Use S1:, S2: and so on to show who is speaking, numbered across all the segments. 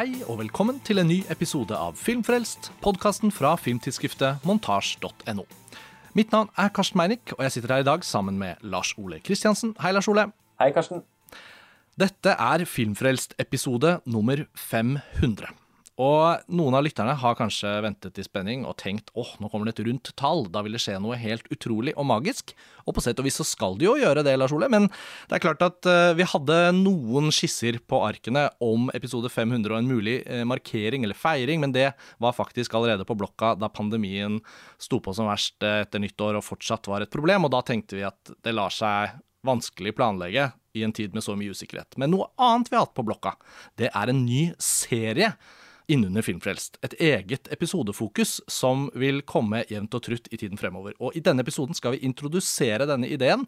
S1: Hei og velkommen til en ny episode av Filmfrelst, podkasten fra filmtidsskriftet montasj.no. Mitt navn er Karsten Meinick, og jeg sitter her i dag sammen med Lars Ole Kristiansen. Hei, Lars Ole.
S2: Hei, Karsten.
S1: Dette er Filmfrelst-episode nummer 500. Og noen av lytterne har kanskje ventet i spenning og tenkt åh, nå kommer det et rundt tall, da vil det skje noe helt utrolig og magisk. Og på sett og vis så skal det jo gjøre det, Lars Ole, men det er klart at uh, vi hadde noen skisser på arkene om episode 500 og en mulig uh, markering eller feiring, men det var faktisk allerede på blokka da pandemien sto på som verst uh, etter nyttår og fortsatt var et problem, og da tenkte vi at det lar seg vanskelig planlegge i en tid med så mye usikkerhet. Men noe annet vi har hatt på blokka, det er en ny serie innunder Filmfrelst. Et eget episodefokus som vil komme jevnt og trutt i tiden fremover. Og i denne episoden skal vi introdusere denne ideen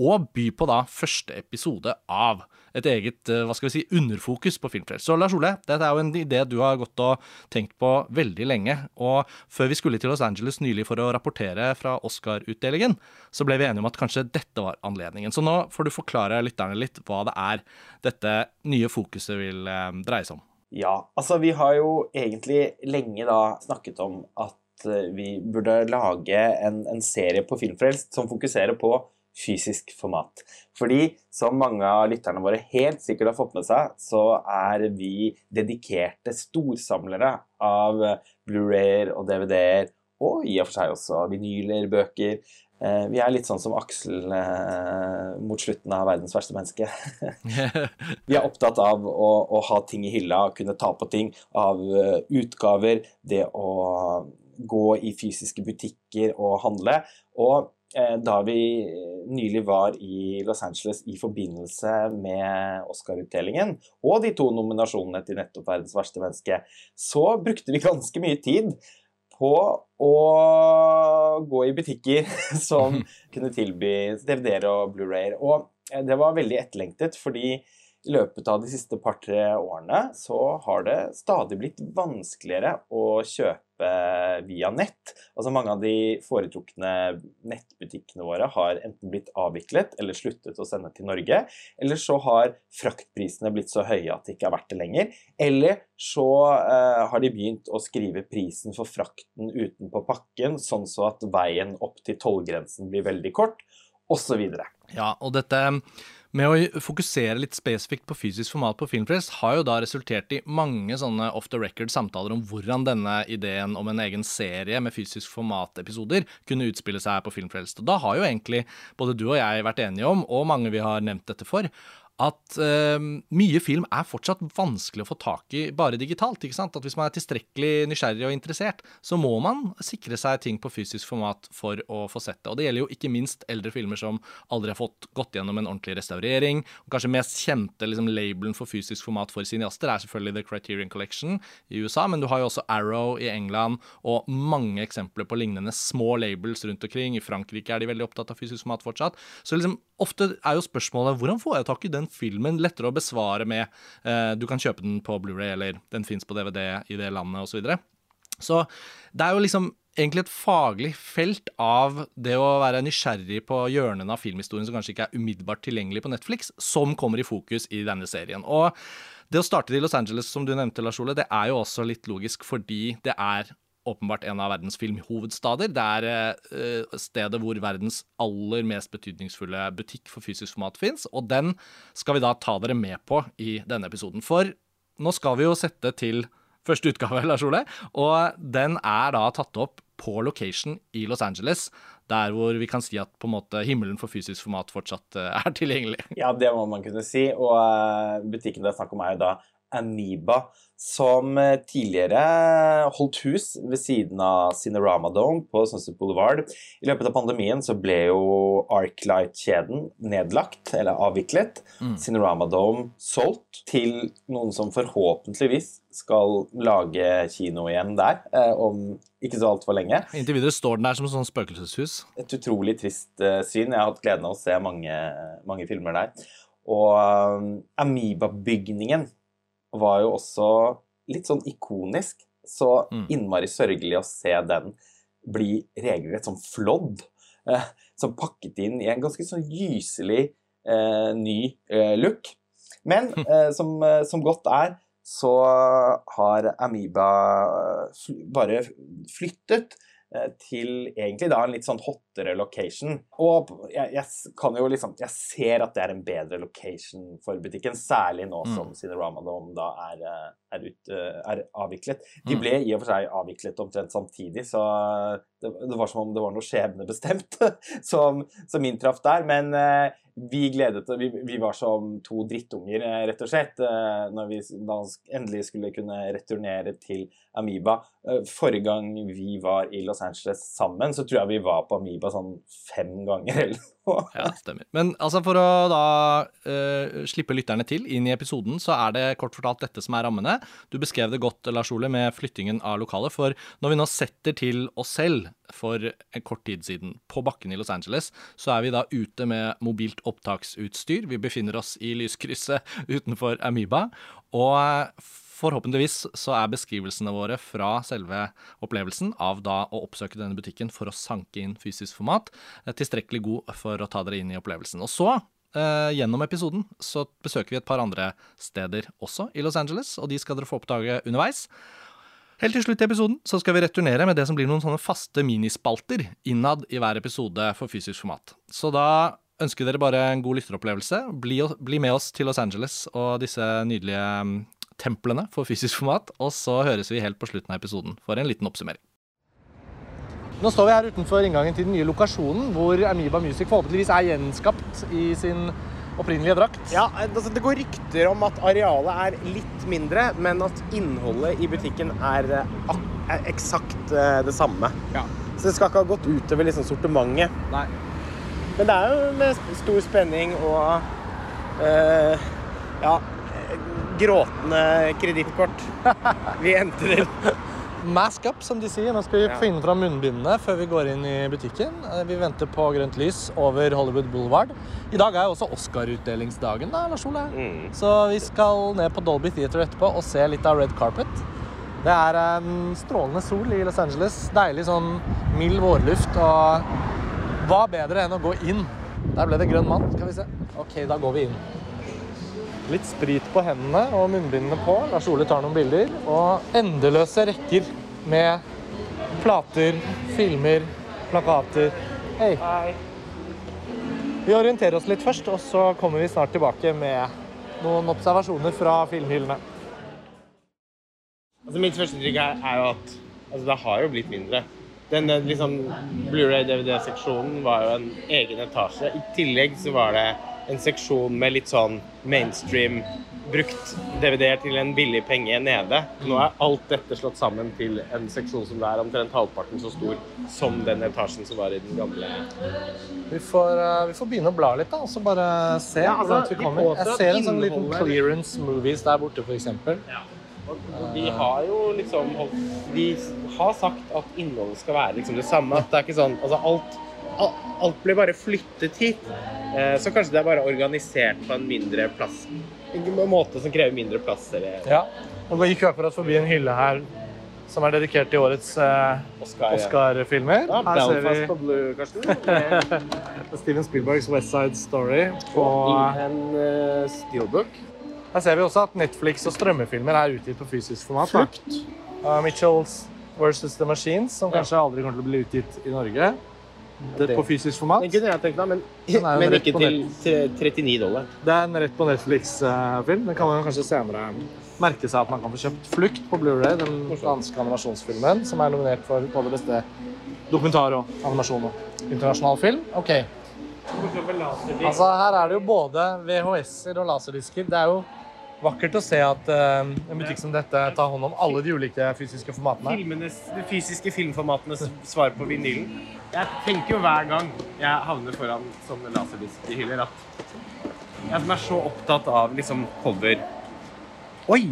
S1: og by på da første episode av et eget eh, hva skal vi si, underfokus på Filmfrelst. Så Lars Ole, dette er jo en idé du har gått og tenkt på veldig lenge. Og før vi skulle til Los Angeles nylig for å rapportere fra Oscar-utdelingen, så ble vi enige om at kanskje dette var anledningen. Så nå får du forklare lytterne litt hva det er dette nye fokuset vil eh, dreie seg om.
S2: Ja, altså vi har jo egentlig lenge da snakket om at eh, vi burde lage en, en serie på Filmfrelst som fokuserer på fysisk format. Fordi, som mange av lytterne våre helt sikkert har fått med seg, så er vi dedikerte storsamlere av Blu-rayer og DVD-er, og i og for seg også vinyler, bøker, vi er litt sånn som Aksel eh, mot slutten av 'Verdens verste menneske'. vi er opptatt av å, å, ha ting i hylla, kunne ta på ting, av uh, utgaver, det å gå i fysiske butikker og handle. Og eh, da vi nylig var i Los Angeles i forbindelse med Oscar-utdelingen og de to nominasjonene til nettopp 'Verdens verste menneske', så brukte vi ganske mye tid på å gå i butikker som kunne tilby DVD-er og Blu-rayer. Og eh, det var veldig etterlengtet, fordi i løpet av de siste par-tre årene så har det stadig blitt vanskeligere å kjøpe via nett. Altså Mange av de foretrukne nettbutikkene våre har enten blitt avviklet eller sluttet å sende til Norge. Eller så har fraktprisene blitt så høye at det ikke er verdt det lenger. Eller så eh, har de begynt å skrive prisen for frakten utenpå pakken, sånn så at veien opp til tollgrensen blir veldig kort, osv.
S1: Ja, og dette med å fokusere litt spesifikt på fysisk format på Filmpress har jo da resultert i mange sånne off the record samtaler om hvordan denne ideen om en egen serie med fysisk format-episoder kunne utspille seg på Filmfrelst. Og da har jo egentlig både du og jeg vært enige om, og mange vi har nevnt dette for, at uh, mye film er fortsatt vanskelig å få tak i bare digitalt. ikke sant? At Hvis man er tilstrekkelig nysgjerrig og interessert, så må man sikre seg ting på fysisk format for å få sett det. Og Det gjelder jo ikke minst eldre filmer som aldri har fått gått gjennom en ordentlig restaurering. og Kanskje mest kjente liksom, labelen for fysisk format for cineaster er selvfølgelig The Criterion Collection i USA, men du har jo også Arrow i England og mange eksempler på lignende små labels rundt omkring. I Frankrike er de veldig opptatt av fysisk format fortsatt. Så liksom, ofte er jo spørsmålet hvordan får jeg tak i den filmen lettere å besvare med eh, Du kan kjøpe den på Blu-ray, eller den fins på DVD i det landet, osv. Så, videre. så det er jo liksom egentlig et faglig felt av det å være nysgjerrig på hjørnene av filmhistorien som kanskje ikke er umiddelbart tilgjengelig på Netflix, som kommer i fokus i denne serien. Og det å starte i Los Angeles, som du nevnte, Lars Ole, det er jo også litt logisk fordi det er åpenbart en av verdens filmhovedstader. Det er uh, stedet hvor verdens aller mest betydningsfulle butikk for fysisk format fins, og den skal vi da ta dere med på i denne episoden. For nå skal vi jo sette til første utgave, Lars Ole, og den er da tatt opp på location i Los Angeles, der hvor vi kan si at på en måte himmelen for fysisk format fortsatt uh, er tilgjengelig.
S2: Ja, det må man kunne si, og uh, butikken det er snakk om er jo da Aniba, som eh, tidligere holdt hus ved siden av Cinerama Dome på Sunset Boulevard. I løpet av pandemien så ble jo Arclight-kjeden nedlagt, eller avviklet. Mm. Cinerama Dome solgt til noen som forhåpentligvis skal lage kino igjen der eh, om ikke så altfor lenge.
S1: Inntil videre står den der som et sånt spøkelseshus.
S2: Et utrolig trist eh, syn. Jeg har hatt gleden av å se mange, mange filmer der. Og um, Amiba-bygningen var jo også litt sånn ikonisk. Så mm. innmari sørgelig å se den bli regelrett sånn flådd. Eh, som pakket inn i en ganske sånn gyselig eh, ny eh, look. Men eh, som, eh, som, godt er,
S3: så har Amoeba fl bare flyttet til egentlig da en litt sånn hottere location. Og jeg, jeg kan jo liksom Jeg ser at det er en bedre location for butikken, særlig nå
S1: Mm.
S3: som Cinerama Dome da er, eh, er, ut, eh, er avviklet. De
S1: Mm.
S3: ble i og for seg avviklet omtrent samtidig, så det, det var som om det var noe skjebnebestemt som, som inntraff der. Men eh, vi gledet vi, vi var som to drittunger, eh, rett og slett, eh, når vi da endelig skulle kunne returnere til Amiba. Eh, Forrige gang vi var i Los Angeles sammen, så tror jeg vi var på Amiba sånn fem ganger eller.
S1: Ja, stemmer. Men altså for å da uh, slippe lytterne til inn i episoden, så er det kort fortalt dette som er rammene. Du beskrev det godt, Lars Ole, med flyttingen av lokalet. For når vi nå setter til oss selv for en kort tid siden på bakken i Los Angeles, så er vi da ute med mobilt opptaksutstyr. Vi befinner oss i lyskrysset utenfor Amoeba. Og eh, Forhåpentligvis så er beskrivelsene våre fra selve opplevelsen av da å oppsøke denne butikken for å sanke inn fysisk format, eh, tilstrekkelig god for å ta dere inn i opplevelsen. Og så, eh, gjennom episoden, så besøker vi et par andre steder også i Los Angeles, og de skal dere få oppdage underveis. Helt til slutt i episoden så skal vi returnere med det som blir noen sånne faste minispalter innad i hver episode for fysisk format. Så da ønsker dere bare en god lytteropplevelse. Bli, bli med oss til Los Angeles og disse nydelige mm, templene for fysisk format, og så høres vi helt på slutten av episoden for en liten oppsummering. Nå står vi her utenfor inngangen til den nye lokasjonen, hvor Amoeba Music forhåpentligvis er gjenskapt i sin opprinnelige drakt.
S2: Ja, altså Det går rykter om at arealet er litt mindre, men at innholdet i butikken er, eh, er eksakt eh, det samme.
S1: Ja.
S2: Så det skal ikke ha gått utover liksom sortimentet.
S1: Nei.
S2: Men det er jo med stor spenning og eh, ja, gråtende kredittkort vi entrer.
S1: Mask up, som de sier. Nå skal vi
S2: Ja.
S1: finne fram munnbindene før vi går inn i butikken. Eh, Vi venter på grønt lys over Hollywood Boulevard. I dag er også Oscar-utdelingsdagen, da, Lars Ole.
S2: Mm.
S1: Så vi skal ned på Dolby Theater etterpå og se litt av Red Carpet. Det er en strålende sol i Los Angeles. Deilig sånn mild vårluft. Og hva bedre enn å gå inn? Der ble det grønn mann. Skal vi se. OK, da går vi inn. Litt sprit på hendene og munnbindene på. Lars Ole tar noen bilder. Og endeløse rekker med plater, filmer, plakater. Hei.
S2: Hei.
S1: Vi orienterer oss litt først, og så kommer vi snart tilbake med noen observasjoner fra filmhyllene.
S2: Altså Mitt første inntrykk er, er jo at altså, det har jo blitt mindre. Den eh, liksom, Blu-ray-DVD-seksjonen var jo en egen etasje. I tillegg så var det en seksjon med litt sånn mainstream brukt DVD-er til en billig penge nede. Nå er alt dette slått sammen til en seksjon som det er omtrent halvparten så stor som den etasjen som var i den gamle.
S1: Vi får, eh, vi får begynne å bla litt, da, og så bare se
S2: Ja, altså,
S1: vi kommer. Jeg ser en sånn liten clearance movies der borte, f.eks.
S2: Og og de har jo liksom holdt De har sagt at innholdet skal være liksom det samme. At det er ikke sånn Altså alt, al- alt blir bare flyttet hit. Eh, Så kanskje det er bare organisert på en mindre plass. En måte som krever mindre plass. Eller
S1: Ja. Og vi gikk akkurat forbi en hylle her som er dedikert til årets eh,
S2: Oscar.
S1: Oscar-filmer.
S2: Ja,
S1: Her ser
S2: Belfast
S1: vi
S2: på Blue, Karsten.
S1: Steven Spielbergs West Side Story. På,
S2: Og i en eh, steelbook.
S1: her ser vi også at Netflix og strømmefilmer er utgitt på fysisk format.
S2: Flukt.
S1: Uh, Mitchells versus The Machines, som
S2: Ja.
S1: kanskje aldri kommer til å bli utgitt i Norge. Det, på fysisk format.
S2: Den kunne jeg tenkt meg, men, men ikke til, til 39 dollar.
S1: Det er en rett på Netflix-film. Den kan man kanskje senere merke seg at man kan få kjøpt Flukt på Blu-ray, den danske animasjonsfilmen, som er nominert for både beste dokumentar og animasjon og internasjonal film. Ok, altså Her er det jo både VHS-er og laserdisker. Det er jo vakkert å se at eh, en butikk som dette tar hånd om alle de ulike fysiske formatene.
S2: Filmenes, de fysiske filmformatenes svar på vinylen. Jeg tenker jo hver gang jeg havner foran sånne laserdiskhyller at jeg som er så opptatt av liksom cover Oi!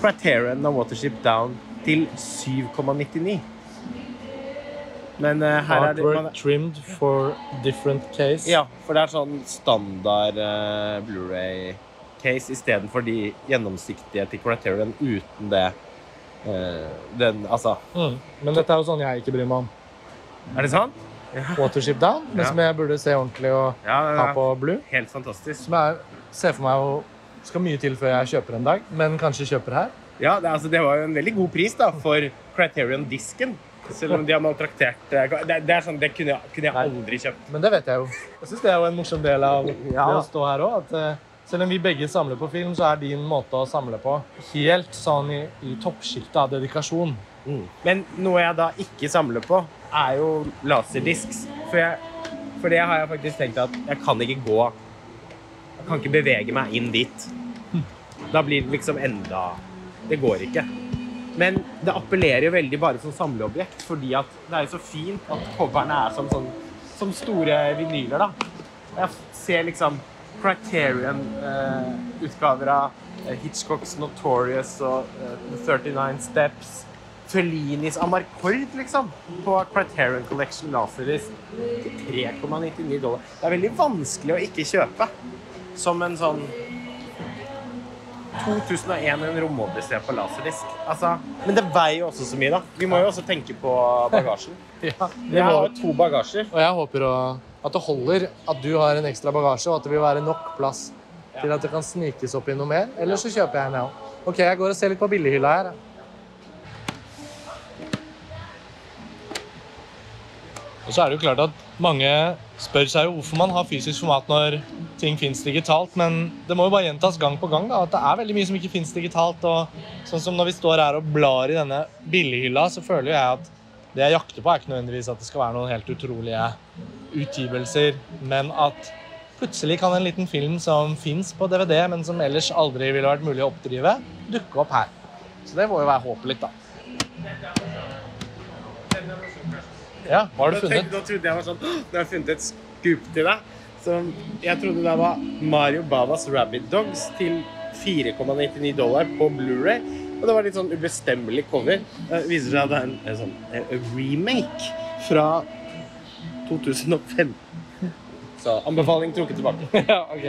S2: Criterion av Watership Down til 7,99. Men uh, her er det man,
S1: Artwork trimmed for different case.
S2: Ja, for det er sånn standard eh, Blu-ray-case istedenfor de gjennomsiktige til Criterion uten det. uh, den, altså
S1: Mm. Men dette er jo sånn jeg ikke bryr meg om.
S2: Er det sant?
S1: Watership Down, men
S2: Ja.
S1: som jeg burde se ordentlig og
S2: Ja,
S1: ha på Blue.
S2: Helt fantastisk.
S1: Som jeg ser for meg og Skal mye til før jeg kjøper en dag, men kanskje kjøper her.
S2: Ja, det, altså, det var jo en veldig god pris da, for Criterion-disken. Selv om de har maltraktert eh, det, det er sånn, det kunne jeg, kunne jeg aldri kjøpt.
S1: Men det vet jeg jo. Jeg syns det er jo en morsom del av
S2: Ja.
S1: det å stå her òg. Selv om vi begge samler på film, så er din måte å samle på helt sånn i, i toppsjiktet av dedikasjon.
S2: Men noe jeg da ikke samler på, er jo laserdisks. For, for det har jeg faktisk tenkt at jeg kan ikke gå Jeg kan ikke bevege meg inn dit. Da blir det liksom enda Det går ikke. Men det appellerer jo veldig bare som samleobjekt, fordi at det er jo så fint at coverne er som, sånn, som store vinyler, da. Jeg ser liksom Criterion-utgaver av eh, Hitchcocks Notorious og eh, The 39 Steps. Fellinis Amarcord, liksom, på Criterion Collection til 3,99 dollar. Det er veldig vanskelig å ikke kjøpe. Som en sånn 2001 en romodyssé på laserdisk. Altså, men det veier jo også så mye, da. Vi må jo også tenke på bagasjen.
S1: Ja,
S2: Jeg har jo to bagasjer.
S1: Og jeg håper å, at det holder at du har en ekstra bagasje, og at det vil være nok plass til at det kan snikes opp i noe mer. Eller så kjøper jeg en, jeg òg. OK, jeg går og ser litt på billighylla her. Og så er det jo klart at mange spør seg jo hvorfor man har fysisk format når ting fins digitalt, men det må jo bare gjentas gang på gang da, at det er veldig mye som ikke fins digitalt. og sånn som Når vi står her og blar i denne billighylla, så føler jeg at det jeg jakter på, er ikke nødvendigvis at det skal være noen helt utrolige utgivelser, men at plutselig kan en liten film som fins på DVD, men som ellers aldri ville vært mulig å oppdrive, dukke opp her. Så det må jo være håpet litt, da. Ja, hva har du funnet?
S2: Nå trodde jeg var sånn «Åh, Nå har jeg funnet et scoop til deg. Som jeg trodde det var Mario Bavas Rabbit Dogs til 4,99 dollar på Blu-ray. Og det var litt sånn ubestemmelig cover. Det viser seg at det er en, en sånn en remake fra 2005. Så anbefaling trukket tilbake.
S1: ja, ok.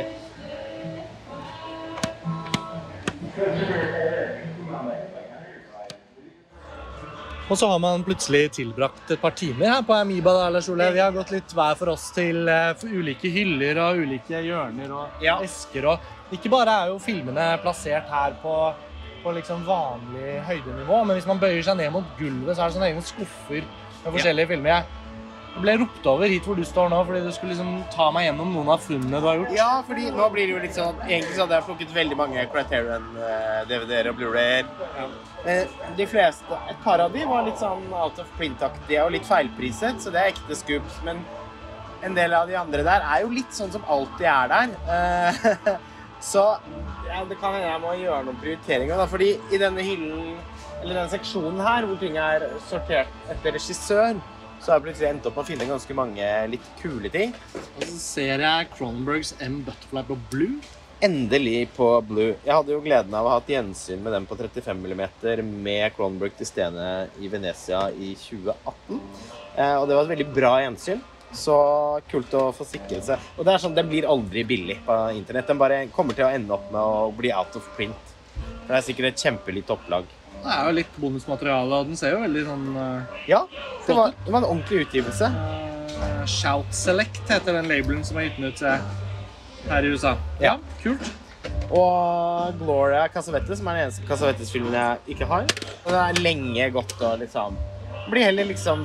S1: Og så har man plutselig tilbrakt et par timer her på Amiba. da. Vi har gått litt hver for oss til eh, ulike hyller og ulike hjørner og
S2: Ja.
S1: esker. og Ikke bare er jo filmene plassert her på, på liksom vanlig høydenivå, men hvis man bøyer seg ned mot gulvet, så er det sånne egne skuffer med forskjellige filmer. Jeg jeg ble ropt over hit hvor du står nå, fordi du skulle liksom ta meg gjennom noen av funnene du har gjort.
S2: Ja, fordi nå blir det jo litt sånn Egentlig så hadde jeg plukket veldig mange Criterion-DVD-er og Blu-rayer. Men de fleste, et par av de var litt sånn out of print-aktige og litt feilpriset, så det er ekte scoops. Men en del av de andre der er jo litt sånn som alltid er der. Så ja, det kan hende jeg må gjøre noen prioriteringer, da. Fordi i denne hyllen, eller denne seksjonen her, hvor ting er sortert etter regissør, så har jeg plutselig endt opp med å finne ganske mange litt kule ting.
S1: Og så ser jeg Cronenbergs M. Butterfly på blue.
S2: Endelig på Blue. Jeg hadde jo gleden av å ha hatt gjensyn med den på 35 mm med Cronenberg til stede i Venezia i 2018. Eh, og det var et veldig bra gjensyn. Så kult å få sikret seg. Og det er sånn, den blir aldri billig på internett. Den bare kommer til å ende opp med å bli out of print. For det er sikkert et kjempelite opplag.
S1: Det er jo litt bonusmateriale, og den ser jo veldig sånn uh,
S2: Ja, det var, det var en ordentlig utgivelse.
S1: uh, Shout Select heter den labelen som har gitt den ut her i USA.
S2: Ja.
S1: kult.
S2: Og Gloria Casavette, som er den eneste Casavettes-filmen jeg ikke har. Og den er lenge gått og liksom Blir heller liksom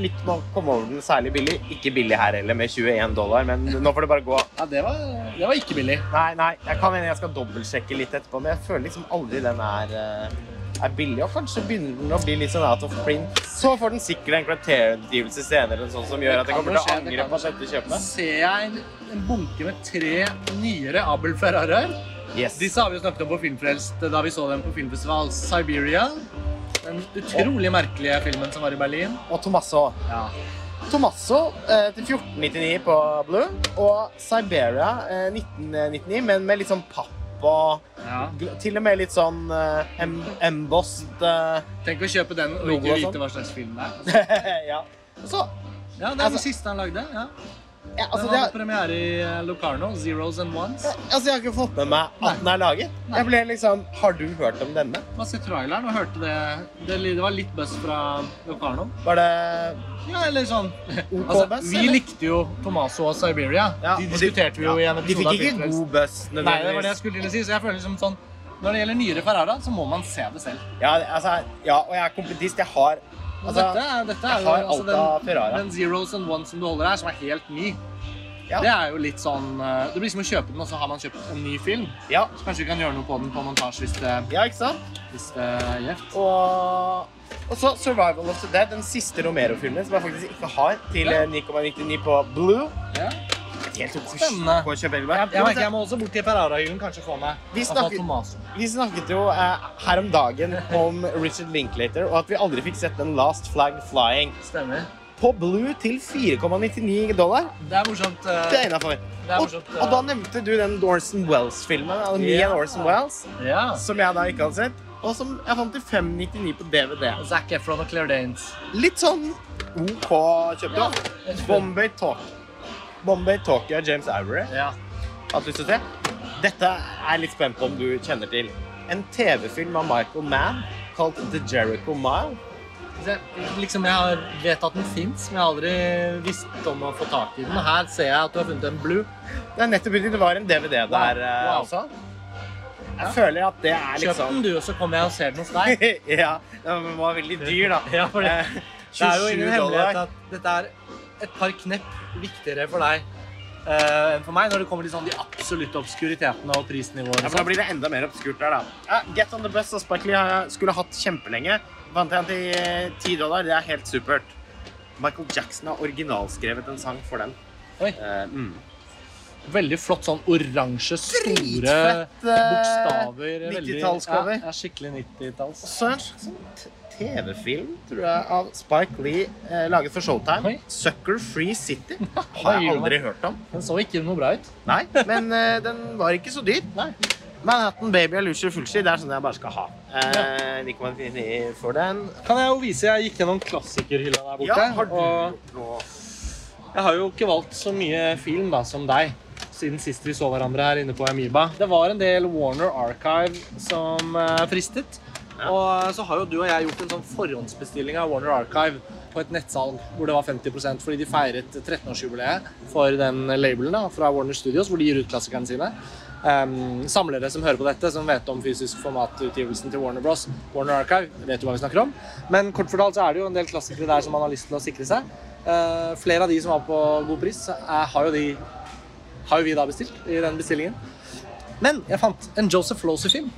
S2: Slitt med å komme over den særlig billig. Ikke billig her heller, med 21 dollar, men nå får det bare gå.
S1: Ja, det var, det var ikke billig.
S2: Nei, nei, jeg kan hende jeg skal dobbeltsjekke litt etterpå, men jeg føler liksom aldri den er, eh, er billig. Og kanskje begynner den å bli litt sånn out of print. Så får den sikkert en Criterion-utgivelse senere, sånn som gjør at jeg kommer til å angre på dette kjøpet.
S1: Ser jeg en, en bunke med tre nyere Abel Ferraraer.
S2: Yes.
S1: Disse har vi jo snakket om på Filmfrelst da vi så dem på filmfestival Siberia. Den utrolig merkelige filmen som var i Berlin.
S2: Og Tomasso.
S1: Ja.
S2: Tomasso eh, til 1499 på Blue, og Siberia eh, 1999, men med litt sånn papp og
S1: ja.
S2: til og med litt sånn eh, em embossed eh,
S1: Tenk å kjøpe den og ikke
S2: sånn.
S1: vite hva slags film det er.
S2: Ja. Så
S1: Ja, det er den
S2: Altså-
S1: siste han lagde. ja.
S2: Ja, altså,
S1: Den
S2: det,
S1: hadde premiere i eh, Locarno. Zeros and ones.
S2: altså, jeg har ikke fått med meg at den er laget.
S1: Nei.
S2: Jeg ble liksom Har du hørt om denne?
S1: Hva sier traileren og hørte det Det, det var litt buzz fra Locarno.
S2: Var det
S1: Ja, eller sånn
S2: OK
S1: altså,
S2: buzz?
S1: Vi
S2: eller?
S1: likte jo Tomaso og Siberia.
S2: Ja,
S1: de diskuterte vi jo i en
S2: De fikk ikke
S1: Filmfrelst.
S2: god buzz,
S1: Nei, det var det jeg skulle til å si. Så jeg føler liksom sånn Når det gjelder nyere Ferrara, så må man se det selv.
S2: Ja, altså, ja, og jeg er kompetist. Jeg har altså,
S1: dette, dette er jo altså, den, den Zeros and Ones som du holder her, som er helt ny.
S2: Ja.
S1: Det er jo litt sånn eh, Det blir som å kjøpe den, og så har man kjøpt en ny film.
S2: Ja,
S1: Så kanskje vi kan gjøre noe på den på montasje hvis det,
S2: ja, ikke sant?
S1: hvis det er gjevt.
S2: Og, og så Survival of the Dead, den siste Romero-filmen som jeg faktisk ikke har, til
S1: Ja.
S2: eh, 9,99 på Blue.
S1: Ja.
S2: Helt.
S1: Spennende.
S2: På å kjøpe
S1: Jeg,
S2: elbil.
S1: jeg, merker jeg må også bort til Ferrara-hyllen, kanskje få meg
S2: Vi
S1: snakket.
S2: Vi snakket jo eh, her om dagen om Richard Linklater, og at vi aldri fikk sett den Last Flag Flying.
S1: Stemmer.
S2: På Blue til 4,99 dollar.
S1: Det er morsomt. Uh,
S2: Det er innafor. Og, og da nevnte du den Orson Wells-filmen, altså Me and Orson Wells,
S1: yeah.
S2: som jeg da ikke hadde sett, og som jeg fant til 599 på DVD.
S1: Zac Efron og Claire Danes.
S2: Litt sånn OK kjøpt.
S1: Ja.
S2: Bombay Talk. Bombay Talkie av James Ivory.
S1: Ja.
S2: Hatt lyst til å se? Dette er jeg litt spent på om du kjenner til. En TV-film av Michael Mann kalt The Jericho Mile.
S1: Jeg, liksom, jeg har vet at den fins, men jeg har aldri visst om å få tak i den. Og her ser jeg at du har funnet en blue.
S2: Det er nettopp. Det var en DVD der
S1: Wow.
S2: eh,
S1: Wow.
S2: også. Jeg føler at det er
S1: Kjøp
S2: liksom
S1: den du, og så kommer jeg og ser den hos deg.
S2: Ja, den var veldig dyr, da.
S1: Ja, for det,
S2: Eh,
S1: det er jo ingen hemmelighet at dette er et par knepp viktigere for deg eh, enn for meg når det kommer til sånn de absolutte obskuritetene og prisnivåene.
S2: Ja, for Da blir det enda mer obskurt der, da. Ja, Get on the bus og Spike Lee har jeg skulle hatt kjempelenge. Vant jeg til ti 10 dollar. Det er helt supert. Michael Jackson har originalskrevet en sang for den.
S1: Oi.
S2: Eh, mm.
S1: Veldig flott sånn oransje, store
S2: Dritfett, eh,
S1: bokstaver.
S2: 90-tallscover.
S1: Ja, ja, skikkelig 90-talls.
S2: Så en sånn t- TV-film, tror jeg, av Spike Lee, eh, laget for Showtime.
S1: Oi.
S2: Sucker Free City. Har jeg aldri hørt om.
S1: Den så ikke noe bra ut.
S2: Nei, men eh, den var ikke så dyr.
S1: Nei.
S2: Manhattan Baby og Lucia Fulci, det er sånn jeg bare skal ha. Eh, 9,99 for den.
S1: Kan jeg jo vise, jeg gikk gjennom klassikerhylla der borte.
S2: Ja, har du
S1: og
S2: noe
S1: jeg har jo ikke valgt så mye film da, som deg, siden sist vi så hverandre her inne på Amoeba. Det var en del Warner Archive som eh, fristet. Og så har jo du og jeg gjort en sånn forhåndsbestilling av Warner Archive på et nettsalg hvor det var 50% fordi de feiret 13-årsjubileet for den labelen da, fra Warner Studios, hvor de gir ut klassikerne sine. Um, samlere som hører på dette, som vet om fysisk formatutgivelsen til Warner Bros. Warner Archive, vet jo hva vi snakker om. Men kort fortalt så er det jo en del klassikere der som man har lyst til å sikre seg. Uh, flere av de som var på god pris, er, har, jo de, har jo vi da bestilt i den bestillingen. Men jeg fant en Joseph Losey-film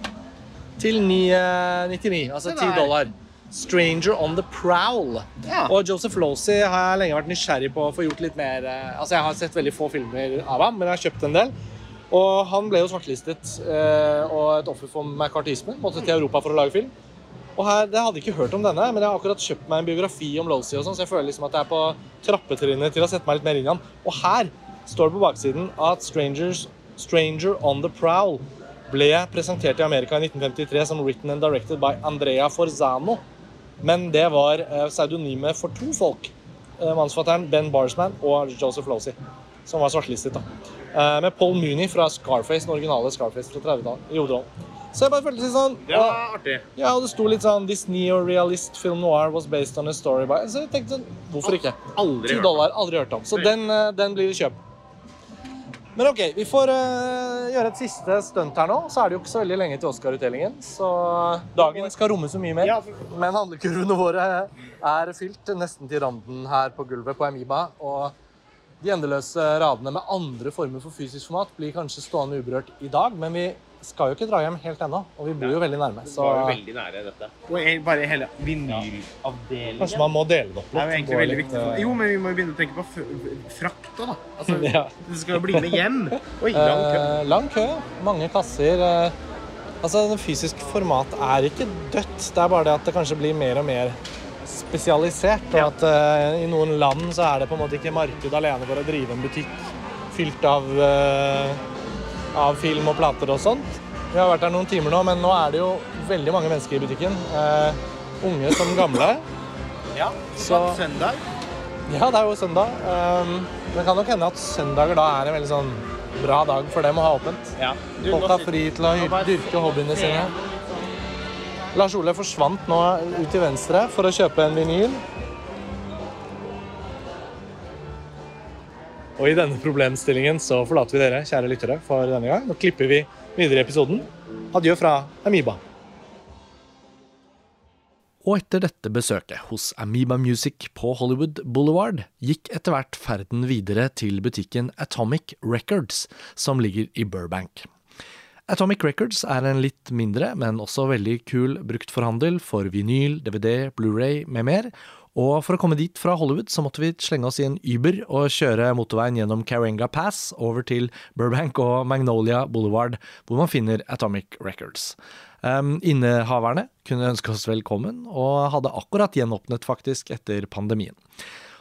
S1: til 9,99, altså 10 dollar. 'Stranger on the Prowl'.
S2: Ja.
S1: Og Joseph Losey har jeg lenge vært nysgjerrig på å få gjort litt mer eh, Altså, jeg har sett veldig få filmer av ham, men jeg har kjøpt en del. Og han ble jo svartlistet eh, og et offer for McCartisme. Måtte til Europa for å lage film. Og her, Jeg hadde ikke hørt om denne, men jeg har akkurat kjøpt meg en biografi om Losey, og sånn, så jeg føler liksom at jeg er på trappetrinnet til å sette meg litt mer inn i han. Og her står det på baksiden at Strangers, 'Stranger on the Prowl' ble presentert i Amerika i 1953 som written and directed by Andrea Forzano. Men det var eh, pseudonymet for to folk. Mannsfatteren Ben Barsman og Joseph Losey, som var svartlistet. da. Eh, med Paul Mooney fra Scarface, den originale Scarface fra 30-tallet, i hovedrollen. Så jeg bare følte litt sånn
S2: Det var artig.
S1: Ja, og det sto litt sånn This neorealist film noir was based on a story by Så jeg tenkte sånn Hvorfor ikke?
S2: Aldri
S1: 10
S2: hørt.
S1: dollar, aldri hørt om. Så den, eh, den blir kjøp. Men OK, vi får eh, gjøre et siste stunt her nå. Så er det jo ikke så veldig lenge til Oscar-utdelingen. Så dagen skal romme så mye mer. Men handlekurvene våre er fylt nesten til randen her på gulvet på Amiba. Og de endeløse radene med andre former for fysisk format blir kanskje stående uberørt i dag. Men vi skal jo ikke dra hjem helt ennå, og vi bor jo veldig nærme.
S2: Det
S1: Så
S2: var jo veldig nære dette. Og bare hele vinylavdelingen.
S1: kanskje man må dele det opp
S2: Det er jo egentlig veldig
S1: litt,
S2: viktig.
S1: Eh,
S2: Jo, men vi må jo begynne å tenke på frakta, da. Altså,
S1: Ja.
S2: Det skal jo bli med hjem. Oi, lang kø.
S1: Eh, lang kø, mange kasser. eh, altså, det fysiske format er ikke dødt. Det er bare det at det kanskje blir mer og mer spesialisert. Og
S2: Ja.
S1: at eh, i noen land så er det på en måte ikke marked alene for å drive en butikk fylt av, eh, av film og plater og sånt. Vi har vært der noen timer nå, men nå er det jo veldig mange mennesker i butikken. Eh, unge som gamle.
S2: Ja.
S1: Så-
S2: søndag.
S1: Ja, det er jo søndag. Um, det kan nok hende at søndager da er en veldig sånn bra dag for dem å ha åpent.
S2: Ja. Du,
S1: Folk har fri til å dyrke hobbyene sine. Lars Ole forsvant nå ut til venstre for å kjøpe en vinyl. Og i denne problemstillingen så forlater vi dere, kjære lyttere, for denne gang. Nå klipper vi videre i episoden. Adjø fra Amoeba. Og etter dette besøket hos Amoeba Music på Hollywood Boulevard, gikk etter hvert ferden videre til butikken Atomic Records, som ligger i Burbank. Atomic Records er en litt mindre, men også veldig kul bruktforhandel for vinyl, DVD, Blu-ray med mer. Og for å komme dit fra Hollywood så måtte vi slenge oss i en Uber og kjøre motorveien gjennom Karenga Pass over til Burbank og Magnolia Boulevard, hvor man finner Atomic Records. Um, innehaverne kunne ønske oss velkommen, og hadde akkurat gjenåpnet faktisk etter pandemien.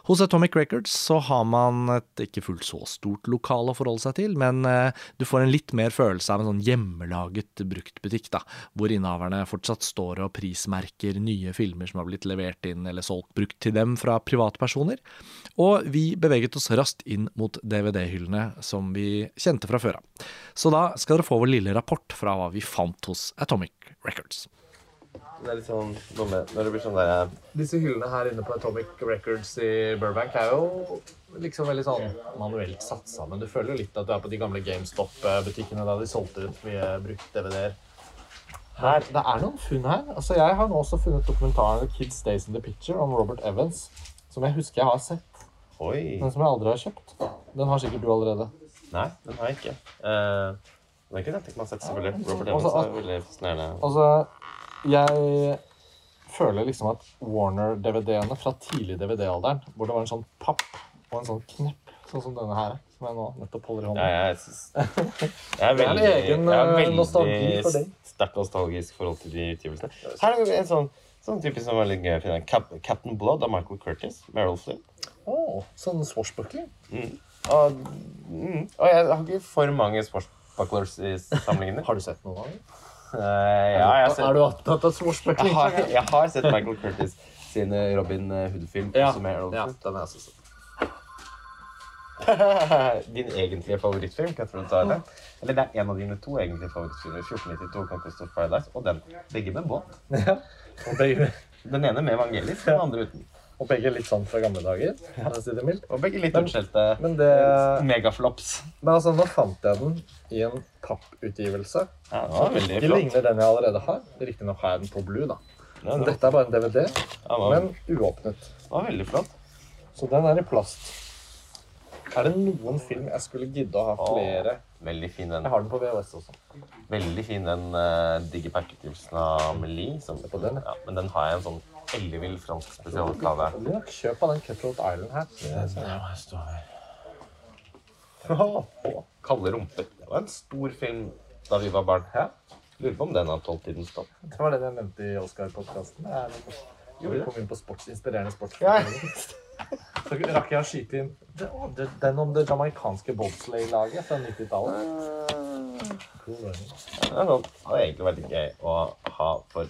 S1: Hos Atomic Records så har man et ikke fullt så stort lokal å forholde seg til, men eh, du får en litt mer følelse av en sånn hjemmelaget bruktbutikk, da, hvor innehaverne fortsatt står og prismerker nye filmer som har blitt levert inn eller solgt brukt til dem fra privatpersoner. Og vi beveget oss raskt inn mot DVD-hyllene som vi kjente fra før av. Så da skal dere få vår lille rapport fra hva vi fant hos Atomic Records.
S2: Det er litt sånn dumme Når det blir sånn der
S1: Disse hyllene her inne på Atomic Records i Burbank er jo liksom veldig sånn manuelt satt sammen. Du føler jo litt at du er på de gamle GameStop-butikkene da de solgte ut mye brukt DVD-er. Her, det er noen funn her. Altså, jeg har nå også funnet dokumentaren The Kid Stays in the Picture om Robert Evans, som jeg husker jeg har sett,
S2: Oi.
S1: men som jeg aldri har kjøpt. Den har sikkert du allerede.
S2: Nei, den har jeg ikke. Uh, den kunne jeg tenkt meg å sett, selvfølgelig. Robert
S1: Altså,
S2: Evans er veldig fascinerende.
S1: Altså, jeg føler liksom at Warner-DVD-ene fra tidlig DVD-alderen, hvor det var en sånn papp og en sånn knepp, sånn som denne her, som jeg nå nettopp holder i
S2: Ja, jeg, synes, jeg er
S1: Det er en
S2: veldig,
S1: egen,
S2: er
S1: eh,
S2: veldig
S1: nostalgi for deg.
S2: sterkt nostalgisk forhold til de utgivelsene. Her er det en sånn, sånn typisk som var litt gøy å finne. Cap Captain Blood av Michael Curtis. Meryl Flynn.
S1: Åh, sånn swashbuckling.
S2: Og, mm, og jeg har ikke for mange sportsbucklers i samlingene.
S1: Har du sett noen av dem?
S2: Eh, ja, jeg har sett,
S1: Er du opptatt av swashbuckling?
S2: jeg jeg har sett Michael Curtis sin eh, Robin Hood-film.
S1: Ja, ja, den er også sett.
S2: Din egentlige favorittfilm, kan jeg tar det? Eller det er en av dine to egentlige favorittfilmer. 1492 Conquest of Paradise og den. Begge med båt.
S1: Ja.
S2: Den ene med evangelisk, den andre uten.
S1: Og begge litt sånn fra gamle dager, Ja. si det mildt.
S2: Og begge litt
S1: unnskyldte
S2: utskjelte megaflops.
S1: Men altså, nå fant jeg den i en papputgivelse.
S2: Ja, det var veldig
S1: Ikke
S2: flott.
S1: ligner den jeg allerede har. Riktignok har jeg den på Blue, da.
S2: Ja, det
S1: dette er bare en DVD,
S2: ja, var,
S1: men uåpnet.
S2: Det var veldig flott.
S1: Så den er i plast. Er det noen film jeg skulle gidde å ha flere?
S2: Veldig fin den.
S1: Jeg har den på VHS også.
S2: Veldig fin den uh, digipack-utgivelsen av Amelie. Som,
S1: på den,
S2: ja, men den har jeg en sånn ellevill fransk spesialutgave.
S1: Det kjøp av den Cutthroat Island her.
S2: Kalde rumper. Det var en stor film da vi var barn.
S1: Ja.
S2: Lurer på om den har tolvtiden stopp.
S1: Det var den jeg nevnte i Oscar-podkasten. Vi
S2: det?
S1: kom inn på sports, inspirerende sport.
S2: Ja.
S1: Så rakk jeg å skyte inn det- det- den om det jamaicanske bobsleigh-laget fra 90-tallet. Cool.
S2: Det sånn, det hadde egentlig vært gøy å ha for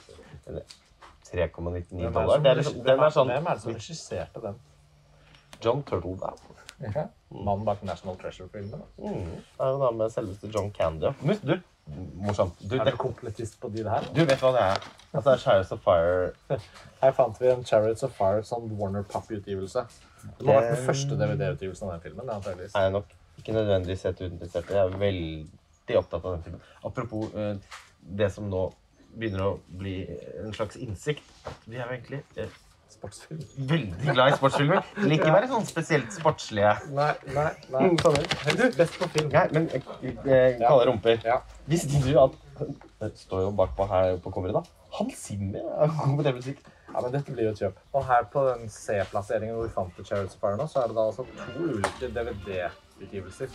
S2: 3,99
S1: er
S2: dollar.
S1: det
S2: er liksom, den er sånn
S1: Hvem er det som regisserte den?
S2: John Turtledown.
S1: Ja. Mannen bak National Treasure-filmen.
S2: Mm. Det er jo da med selveste John Candy. Men Du, morsomt. Du,
S1: Er du komplettist på de der?
S2: du vet hva det er? Altså, det er Chariots of Fire.
S1: Her fant vi en Chariots of Fire sånn Warner Pup-utgivelse. Det må ha vært den første DVD-utgivelsen av den filmen. Det
S2: er jeg nok ikke nødvendigvis helt uinteressert. Jeg er veldig opptatt av den filmen. Apropos eh, det som nå begynner å bli en slags innsikt. at Vi er jo egentlig eh,
S1: Sportsfilm.
S2: veldig glad i sportsfilmer. Vil ikke være sånn spesielt sportslige.
S1: Nei, nei, nei.
S2: Mm, sånn.
S1: Helst best på film.
S2: Nei, men eh, eh, kalde rumper.
S1: Ja.
S2: Visste du at Det står jo bakpå her på coveret, da. Hans Zimmer er god på det musikk.
S1: Ja, men dette blir jo et kjøp. Og her på den C-plasseringen hvor vi fant The Charity Fire nå, så er det da altså to ulike DVD-utgivelser.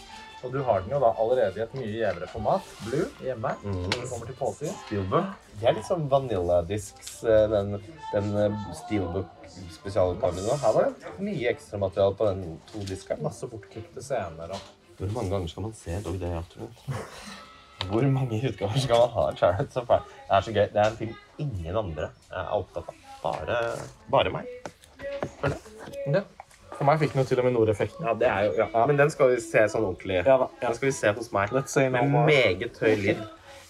S1: Og du har den jo da allerede i et mye gjevere format, Blue, hjemme,
S2: Mm.
S1: når det kommer til påsyn.
S2: Steelbook. Det er litt sånn Vanilla Discs, eh, den, den eh, Steelbook-spesialutgaven. har. Her var det mye ekstramateriale på den to diskene.
S1: Masse bortklipte scener og
S2: Hvor mange ganger skal man se Dog Afternoon? Hvor mange utgaver skal man ha av Chariots of Fire? Det er så gøy. Det er en film ingen andre er opptatt av. Bare, bare meg.
S1: Ja. For meg fikk den jo til og med Nord-effekten.
S2: Ja, det er jo, ja. Men den skal vi se sånn ordentlig.
S1: Ja da, ja.
S2: Den skal vi se hos meg.
S1: Let's say no
S2: Med
S1: more.
S2: meget høy lyd.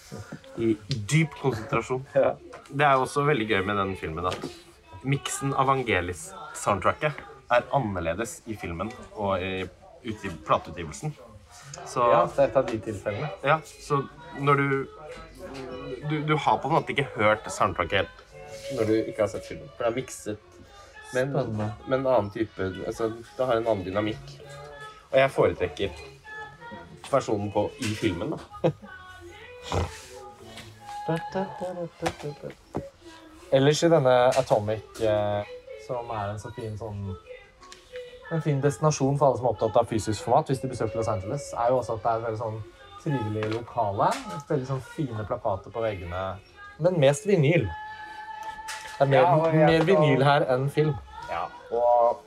S2: I dyp konsentrasjon.
S1: Ja.
S2: Det er jo også veldig gøy med den filmen at miksen av Vangelis-soundtracket er annerledes i filmen og i uti, plateutgivelsen. Så
S1: Ja, det er et av de tilfellene.
S2: Ja, så når du, du Du har på en måte ikke hørt soundtracket helt når du ikke har sett filmen. For det er mikset med en,
S1: Spennende.
S2: med en annen type Altså, det har en annen dynamikk. Og jeg foretrekker versjonen på i filmen, da.
S1: Ellers i denne Atomic, eh, som er en så fin sånn en fin destinasjon for alle som er opptatt av fysisk format hvis de besøker Los Angeles, er jo også at det er veldig sånn trivelig lokale. Veldig sånn fine plakater på veggene. Men mest vinyl. Det er mer,
S2: Ja, og jeg
S1: mer
S2: skal-
S1: vinyl her enn film.
S2: Ja, og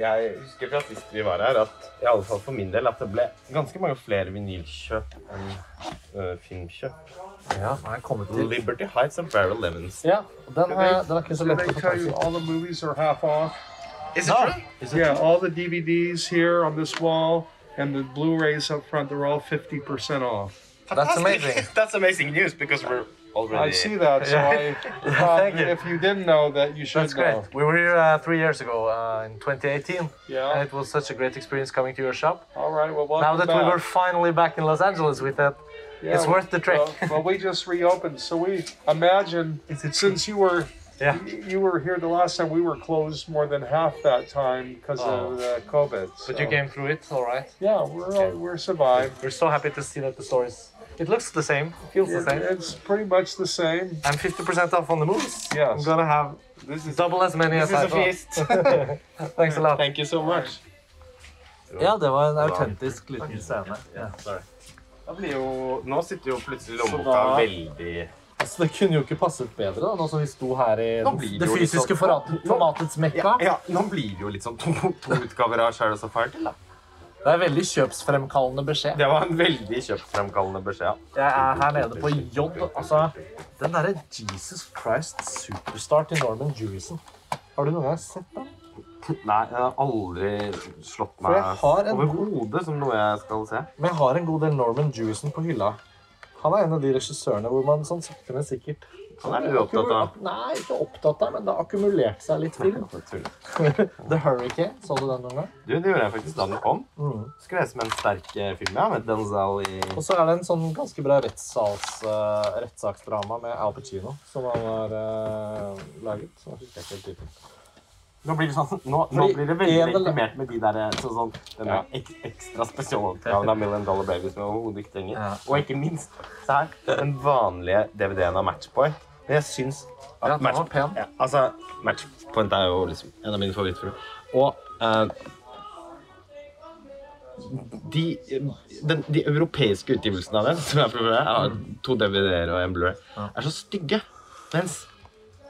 S2: jeg husker fra sist vi var her, at i alle fall for min del at det ble ganske mange flere vinylkjøp enn øh, filmkjøp.
S1: Ja, den kommer kommet til.
S2: Liberty Heights og Barrel Lemons.
S1: Ja, og den, er, den er ikke så
S4: Did
S1: lett
S4: they
S1: å få
S4: tell
S1: tak
S4: you
S1: i.
S4: all the movies are half off?
S2: Is it true?
S4: Yeah, all the DVDs here on this wall and the Blu-rays up front, they're all 50% off.
S1: That's amazing.
S2: That's amazing news because we're already.
S4: I see that, so I thought
S1: Thank you.
S4: if you didn't know that, you should
S1: That's great.
S4: know.
S1: We were here uh, three years ago uh, in 2018, and
S4: Yeah.
S1: it was such a great experience coming to your shop.
S4: All right. Well, welcome
S1: Now that
S4: back.
S1: we were finally back in Los Angeles, we thought
S4: Yeah,
S1: it's worth the trek.
S4: Well, well, we just reopened, so we imagine since you were
S1: Yeah.
S4: you- were here the last time, we were closed more than half that time because
S1: Oh.
S4: of uh, COVID.
S1: But you came through it, all right.
S4: Yeah, we're all, we're survived.
S1: We're so happy to see that the store is. It looks the same, feels the same,
S4: it's pretty much the same.
S1: and 50% off on the moves.
S4: Yes.
S1: I'm gonna have
S2: This is,
S1: double as many
S2: this
S1: as I
S2: is a feast.
S1: Thanks a lot.
S2: Thank you so much.
S1: Ja, det var en autentisk liten scene. Ja.
S2: Sorry. Da blir jo, nå sitter jo plutselig lommeboka veldig
S1: Altså, det kunne jo ikke passet bedre, da, nå som vi sto her i
S2: Nå blir det
S1: det
S2: jo
S1: fysiske
S2: sånn-
S1: format- formatets
S2: ja,
S1: mekka.
S2: ja, Nå blir det jo litt sånn to, to utgaver av Shadows of Fire til, da.
S1: Det er veldig kjøpsfremkallende beskjed.
S2: Det var en veldig kjøpsfremkallende beskjed.
S1: Jeg er her nede på J. Altså, den derre Jesus Christ Superstar til Norman Jewison. Har du noen gang sett den?
S2: Nei, jeg har aldri slått meg
S1: jeg har en
S2: over hodet som noe jeg skal se.
S1: Men jeg har en god del Norman Jewison på hylla. Han er en av de regissørene hvor man sånn sakte, men sikkert
S2: Han er du opptatt av.
S1: Nei, ikke opptatt av, men det har akkumulert seg litt film. The Hurricane, så du den noen gang?
S2: Du, det gjorde jeg faktisk da den kom.
S1: Mm.
S2: lese med en sterk eh, film, ja, med Denzel i
S1: Og så er det en sånn ganske bra rettssals, uh, rettssaksdrama med Al Pacino som han har uh, laget. Så jeg ikke helt tittelen.
S2: Nå blir det, sånn, nå, nå blir det veldig legitimert med de der eh, sånn, sånn, denne
S1: Ja.
S2: ek, ekstra spesialutgaven av Million Dollar Babies med overhodet ikke trenger.
S1: Ja.
S2: Og ikke minst se her, den vanlige DVD-en av Matchpoint. Men jeg syns at
S1: Ja,
S2: Match-
S1: pen.
S2: Ja, altså, Matchpoint er jo liksom en av mine favorittfilmer. Og uh, de, den, de europeiske utgivelsene av den, som jeg prøver, jeg har to DVD-er og en Blu-ray, er så stygge. Mens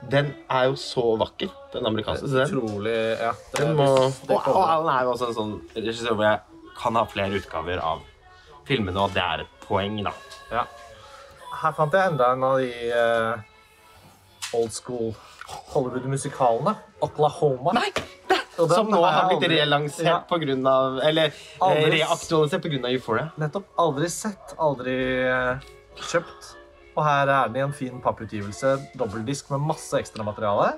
S2: den er jo så vakker, den amerikanske. Så den,
S1: Utrolig Ja.
S2: Den må,
S1: det
S2: og, og. Alan er jo også en sånn regissør hvor jeg kan ha flere utgaver av filmene, og det er et poeng, da.
S1: Ja. Her fant jeg enda en av de uh, old school Hollywood-musikalene. Oklahoma.
S2: Nei!
S1: Den
S2: Som nå har blitt relansert
S1: Ja.
S2: på grunn av Eller eh,
S1: Aldri-
S2: reaktualisert av Euphoria.
S1: Nettopp. Aldri sett, aldri uh, kjøpt. Og her er den i en fin papputgivelse. Dobbeltdisk med masse ekstramateriale.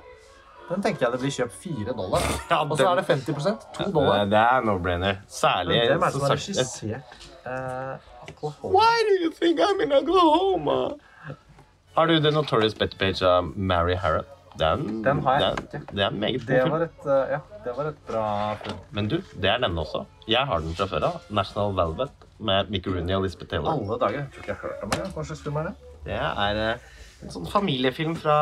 S1: Den tenker jeg det blir kjøpt fire dollar.
S2: Ja,
S1: Og så er det 50 to dollar.
S2: Det er no-brainer. Særlig
S1: Men Hvem er det som har regissert uh, Oklahoma?
S2: Why do you think I'm in Oklahoma? Har du The Notorious Better Page av Mary Harrod? Den,
S1: Den har jeg
S2: den, det er en meget
S1: Det var et, eh, ja, det var et bra funn.
S2: Men du, det er denne også. Jeg har den fra før av. National Velvet med Mickey Rooney og Lisbeth Taylor.
S1: Alle dager. Jeg tror ikke jeg har hørt om den. Hva slags film er det?
S2: Det er eh, en sånn familiefilm fra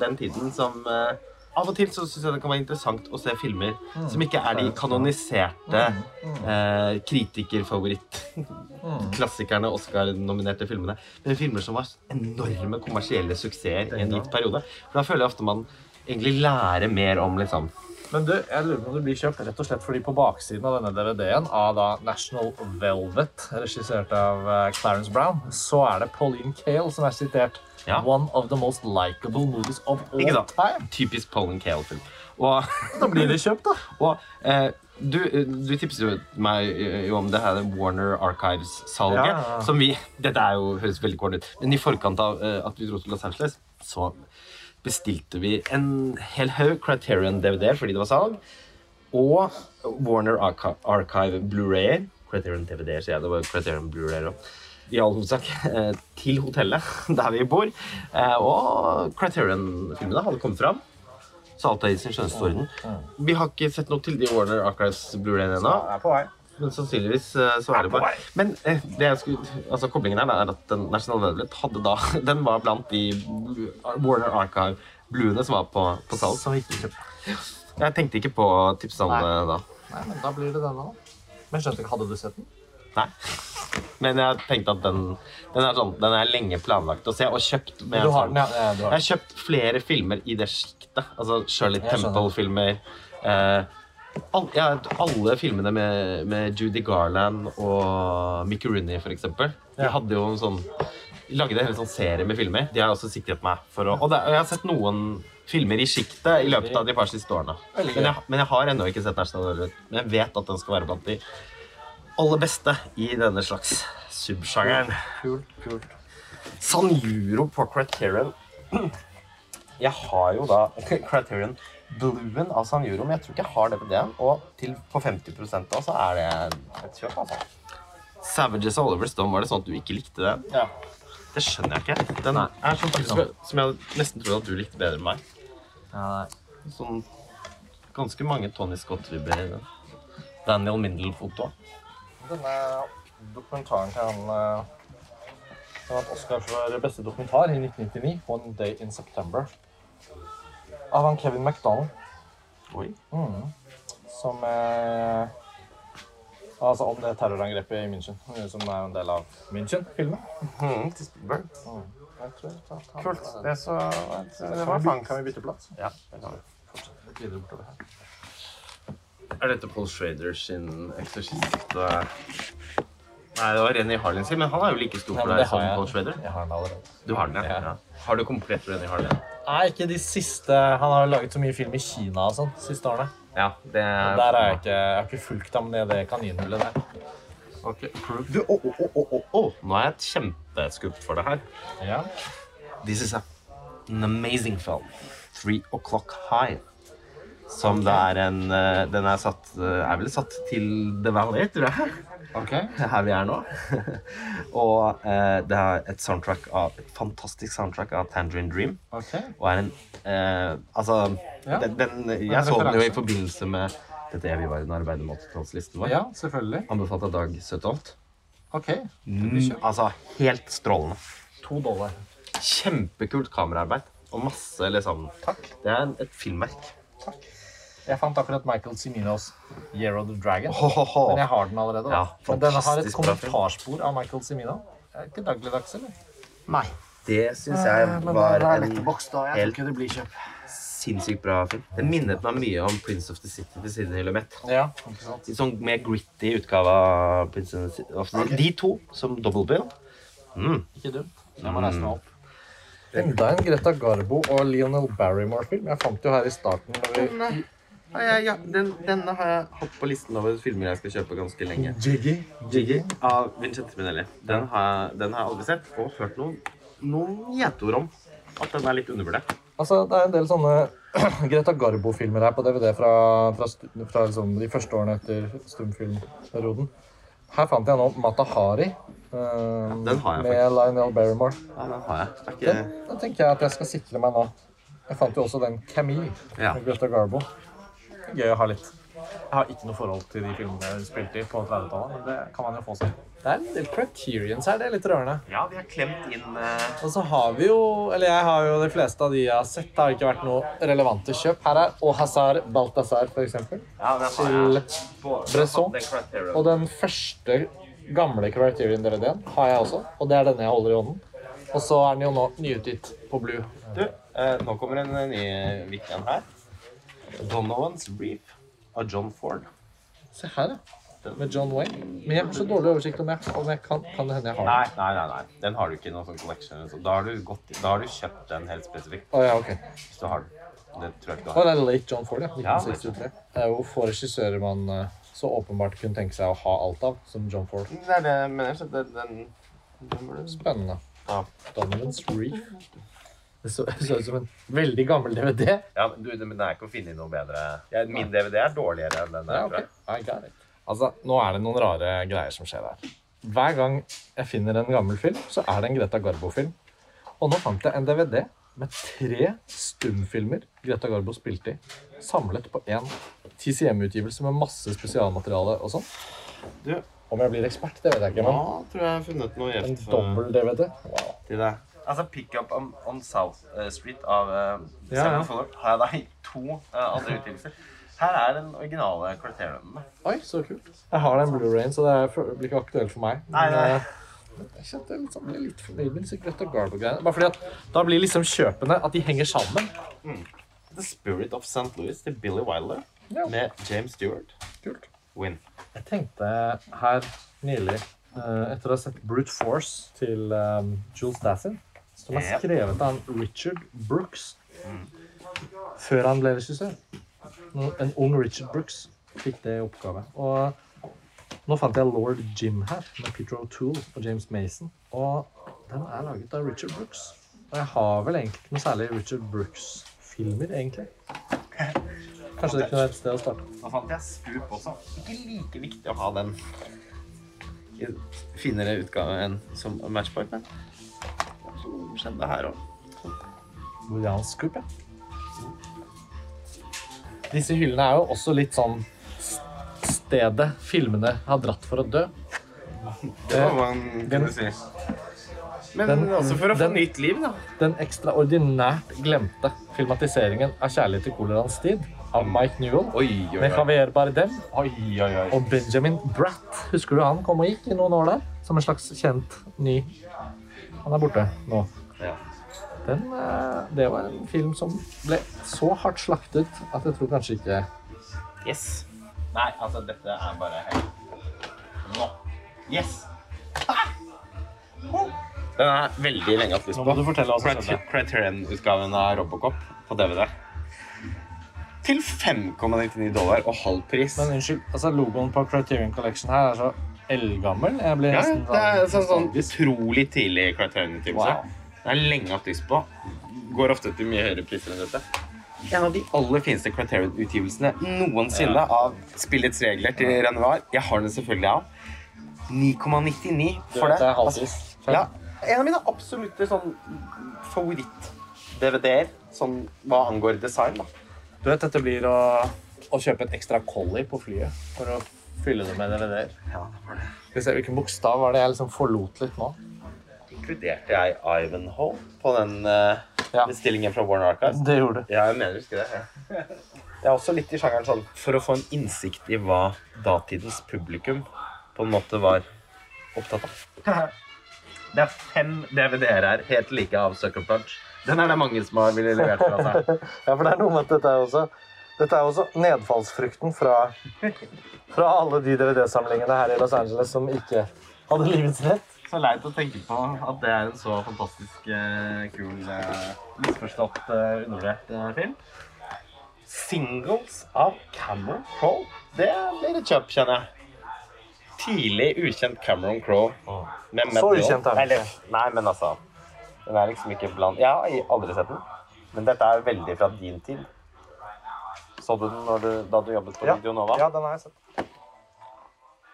S2: den tiden som eh, Av og til så syns jeg det kan være interessant å se filmer som ikke er de kanoniserte eh, kritikerfavoritt klassikerne, Oscar-nominerte filmene. Men filmer som var enorme kommersielle suksesser i en gitt periode. For da føler jeg ofte man egentlig lærer mer om liksom
S1: Men du, jeg lurer på om det blir kjøpt rett og slett fordi på baksiden av denne DVD-en av da National Velvet, regissert av eh, Clarence Brown, så er det Pauline Kael som er sitert.
S2: Ja.
S1: One of the most likable movies of all
S2: Ikke sant?
S1: time.
S2: Typisk Pauline Kael-film. Og,
S1: Da blir det kjøpt, da.
S2: og eh, du, du tipset meg eh, jo om det her Warner Archives-salget.
S1: Ja.
S2: Som vi Dette er jo, høres veldig corny ut, men i forkant av eh, at vi dro til Los Angeles, så bestilte vi en hel haug Criterion-DVD-er fordi det var salg, og Warner Archi Archive Blu-ray. Criterion DVD-er, sier jeg. Det var Criterion Blu-ray òg. I all hovedsak eh, til hotellet der vi bor. Eh, og Criterion-filmene hadde kommet fram. Så alt er i sin skjønneste orden. Vi har ikke sett noe til de Warner Archives Blu-ray ennå. Men sannsynligvis eh, så er det bare Men eh, det jeg skulle, altså koblingen her er at den National Velvet hadde da Den var blant de Warner Archive bluene som var på, på salg.
S1: Som ikke kjøpt.
S2: Jeg tenkte ikke på tipsene tipse da.
S1: Nei, men da blir det denne, da. Men skjønte ikke, hadde du sett den?
S2: Nei. Men jeg tenkte at den, den, er sånn, den er lenge planlagt å se, og kjøpt med
S1: Du har
S2: sånn-
S1: den, ja. du har.
S2: Jeg
S1: har.
S2: har kjøpt flere filmer i det sjiktet. Altså Shirley Temple-filmer. Eh, all, ja, alle filmene med, med Judy Garland og Mickey Rooney, eksempel. De hadde jo en sånn de lagde en sånn serie med filmer. De har også sikret meg for å Og det, og jeg har sett noen filmer i sjiktet i løpet av de par siste årene. Men jeg, men jeg har ennå ikke sett National Velvet. Men jeg vet at den skal være blant de aller beste i denne slags subsjangeren.
S1: Kult, kult.
S2: Sanjuro på Criterion. Jeg har jo da Criterion Bluen av Sanjuro, men jeg tror ikke jeg har det på DM. Og til, på 50 da så er det et kjøp, altså. Savages og Oliver Stone, var det sånn at du ikke likte den?
S1: Ja.
S2: Det skjønner jeg ikke. Den er sånn faktisk som jeg, som jeg nesten trodde at du likte bedre enn meg.
S1: ja nei.
S2: Sånn ganske mange Tony Scott-vibber i den. Daniel Mindel-foto.
S1: Denne dokumentaren til han har Han vant Oscar for beste dokumentar i 1999, 'One Day in September'. Av han Kevin McDonald.
S2: Oi.
S1: Mm. Som eh, Altså om det terrorangrepet i München, som er en del av München-filmen.
S2: Mm, til Spielberg.
S1: Jeg tror jeg tar- tar-
S2: Kult. Det, så, det
S1: Kan
S2: var
S1: vi,
S2: fang.
S1: kan vi bytte plass?
S2: Ja, det kan vi.
S1: Litt videre bortover her.
S2: Er dette Paul Schrader sin eksorsist? Nei, det var Renny Harlin sin, men han er jo like stor for deg som. Paul Schrader.
S1: Jeg har den allerede.
S2: Du har den, ja.
S1: Ja.
S2: ja. Har du komplett Renny Harlin?
S1: Nei, ikke de siste. Han har laget så mye film i Kina og sånn siste årene.
S2: Ja, det er
S1: Der har jeg ikke, jeg har ikke fulgt ham ned det kaninhullet der.
S2: Du, oh, oh, oh, oh, Nå er jeg kjempeskupt for det her.
S1: Ja.
S2: This is an amazing film. Three O'Clock High. Som det er en eh, Den er satt eh, Er vel satt til The Valley, tror jeg.
S1: Ok.
S2: Her vi er nå. og eh, det er et soundtrack av Et fantastisk soundtrack av Tangerine Dream.
S1: Okay.
S2: Og er en eh, Altså,
S1: Ja.
S2: den, den, jeg så den jo i forbindelse med dette evigvarende arbeidet med 80-tallslisten vår.
S1: Ja, selvfølgelig.
S2: Anbefalt av Dag Søtholt.
S1: Ok.
S2: Mm, altså, helt strålende.
S1: To dollar.
S2: Kjempekult kameraarbeid. Og masse liksom
S1: Takk.
S2: Det er et filmverk.
S1: Jeg fant akkurat Michael Ciminos Year of the Dragon. Men jeg har den allerede. da.
S2: Ja,
S1: Men denne har et kommentarspor av Michael Cimino. Det Er ikke dagligdags, eller?
S2: Nei. Det syns jeg
S1: Eh,
S2: var en helt sinnssykt bra film. Den minnet meg mye om Prince of the City til Sidney Lumet.
S1: Ja, ikke sant?
S2: Sånn mer gritty utgave av Prince of the City. De to som double bill. Mm.
S1: Ikke dumt. Jeg må reise meg opp. Enda en Greta Garbo og Lionel Barrymore-film. Jeg fant jo her i starten når vi
S2: Ja, ja, ja. Den, denne har jeg hatt på listen over filmer jeg skal kjøpe ganske lenge.
S1: Jiggy.
S2: Jiggy av Vincente Minelli. Den har, jeg- den har jeg aldri sett, og hørt noen, noen gjetord om at den er litt undervurdert.
S1: Altså, det er en del sånne Greta Garbo-filmer her på DVD fra, fra, fra liksom de første årene etter stumfilmperioden. Her fant jeg nå Mata Hari ja,
S2: Den har
S1: med Lionel Barrymore.
S2: Ja, den har jeg. Det er
S1: Den, den tenker jeg at jeg skal sikre meg nå. Jeg fant jo også den Camille
S2: Ja.
S1: med Greta Garbo. Gøy å ha litt. Jeg har ikke noe forhold til de filmene hun spilte i på 30-tallet, men det kan man jo få seg. Det er en del criterions her, det er litt rørende.
S2: Ja, vi har klemt inn uh...
S1: Og så har vi jo, eller jeg har jo de fleste av de jeg har sett, det har ikke vært noe relevante kjøp. Her er Ohazar Balthazar, for eksempel.
S2: Ja,
S1: Til
S2: jeg. På,
S1: Bresson. Og den første gamle Criterion-DVD-en har jeg også, og det er denne jeg holder i hånden. Og så er den jo nå nyutgitt på Blue.
S2: Du, eh, nå kommer en ny ny Vikian her. Donovan's Reef av John Ford.
S1: Se her, ja. Med John Wayne. Men jeg har så dårlig oversikt om jeg, om jeg kan, kan det hende jeg har den.
S2: Nei, nei, nei, nei. Den har du ikke i noen sånn collection. Så da, har du gått, da har du kjøpt den helt spesifikt.
S1: Oh, ja, ok.
S2: Hvis du har den. Det tror jeg ikke du har.
S1: Oh, det er late John Ford, ja.
S2: Ja,
S1: 1963. Det er jo få regissører man eh, så åpenbart kunne tenke seg å ha alt av, som John Ford.
S2: Det er det jeg mener. Så det, den, den du
S1: Spennende.
S2: Ja.
S1: Donovan's Reef. Det så så ut som en veldig gammel DVD.
S2: Ja, men du, men det er ikke å finne noe bedre. Jeg, min DVD er dårligere enn den der.
S1: Ja,
S2: tror jeg.
S1: ok. I. Altså, nå er det noen rare greier som skjer her. Hver gang jeg finner en gammel film, så er det en Greta Garbo-film. Og nå fant jeg en DVD med tre stumfilmer Greta Garbo spilte i, samlet på én TCM-utgivelse med masse spesialmateriale og sånn.
S2: Du,
S1: Om jeg blir ekspert, det vet jeg ikke, Men ja,
S2: tror jeg har funnet noe
S1: en dobbel-DVD. Wow.
S2: til deg. Altså, Pick Up on, on South eh, Street av uh,
S1: Ja, ja.
S2: Fuller har jeg da i to uh, andre utgivelser. Her er den originale Criterion.
S1: Oi, så kult. Jeg har den Blu-rayen, så det blir ikke aktuelt for meg.
S2: Nei, nei.
S1: Jeg kjente jeg liksom ble litt fornøyd med disse Greta Garbo-greiene. Bare fordi at da blir liksom kjøpene at de henger sammen.
S2: The Spirit of St. Louis til Billy Wilder
S1: Ja.
S2: med James Stewart.
S1: Kult.
S2: Win.
S1: Jeg tenkte her nylig, etter å ha sett Brute Force til um, Jules Dassin, som er skrevet av Richard Brooks før han ble regissør. En ung Richard Brooks fikk det i oppgave. Og nå fant jeg Lord Jim her, med Peter O'Toole og James Mason. Og den er laget av Richard Brooks. Og jeg har vel egentlig ikke noe særlig Richard Brooks-filmer, egentlig. Kanskje det kunne være et sted å starte.
S2: Nå fant jeg Scoop også. Ikke like viktig å ha den i finere utgave enn som Matchpoint, men skjedde her òg.
S1: Boliansk kupp, ja. Disse hyllene er jo også litt sånn stedet filmene har dratt for å dø.
S2: Det var hva man kunne si. Men
S1: den-
S2: også for å få
S1: den-
S2: nytt liv, da.
S1: Den ekstraordinært glemte filmatiseringen av 'Kjærlighet til koleraens tid' av Mike Newell
S2: Oi, oi,
S1: med Javier Bardem
S2: oi. oi, oi.
S1: og Benjamin Bratt. Husker du han kom og gikk i noen år der? Som en slags kjent ny Han er borte nå.
S2: Ja.
S1: Den, eh, det var en film som ble så hardt slaktet at jeg tror kanskje ikke
S2: Yes. Nei, altså, dette er bare helt Nå. Yes. Ah! Oh. Den er veldig lenge hatt lyst
S1: Nå
S2: på.
S1: må du fortelle
S2: oss
S1: Crit
S2: Criterion-utgaven av Robocop på DVD. Til 5,99 dollar og halv pris.
S1: Men unnskyld, altså logoen på Criterion Collection her er så eldgammel. Jeg blir
S2: Ja,
S1: nesten
S2: det er sånn, sånn utrolig tidlig Criterion-utgivelse.
S1: Wow.
S2: Det er lenge hatt lyst på. Går ofte til mye høyere priser enn dette. En av de aller fineste Criterion-utgivelsene noensinne av Spillets regler til Renoir. Jeg har den selvfølgelig av. 9,99
S1: Du
S2: for det.
S1: det er.
S2: Altså, ja, en av mine absolutte sånn favoritt-DVD-er sånn hva angår design. da.
S1: Du vet, dette blir å, å kjøpe et ekstra collie på flyet for å fylle det med DVD-er.
S2: Ja, det var det.
S1: Skal vi se, Hvilken bokstav var det jeg liksom forlot litt nå?
S2: Inkluderte jeg Ivanhoe på den uh,
S1: Ja.
S2: bestillingen fra Warner Archives?
S1: Det gjorde du.
S2: Ja, jeg mener husker det. Ja. Det er også litt i sjangeren sånn for å få en innsikt i hva datidens publikum på en måte var opptatt av. Det er fem DVD-er her, helt like av Sucker Punch. Den er det mange som har ville levert fra seg.
S1: Ja, for det er noe med dette også dette er også nedfallsfrukten fra, fra alle de DVD-samlingene her i Los Angeles som ikke hadde livets rett.
S2: Så leit å tenke på at det er en så fantastisk eh, kul, eh, misforstått, eh, undervurdert eh, film. Singles av Cameron Crowe. Det blir et kjøp, kjenner jeg. Tidlig ukjent Cameron Crowe. med
S1: Så ukjent er den
S2: Eller, Nei, men altså Den er liksom ikke blant Jeg har aldri sett den. Men dette er veldig fra din tid. Så du den når du, da du jobbet på Radio Nova?
S1: Ja, den har jeg sett.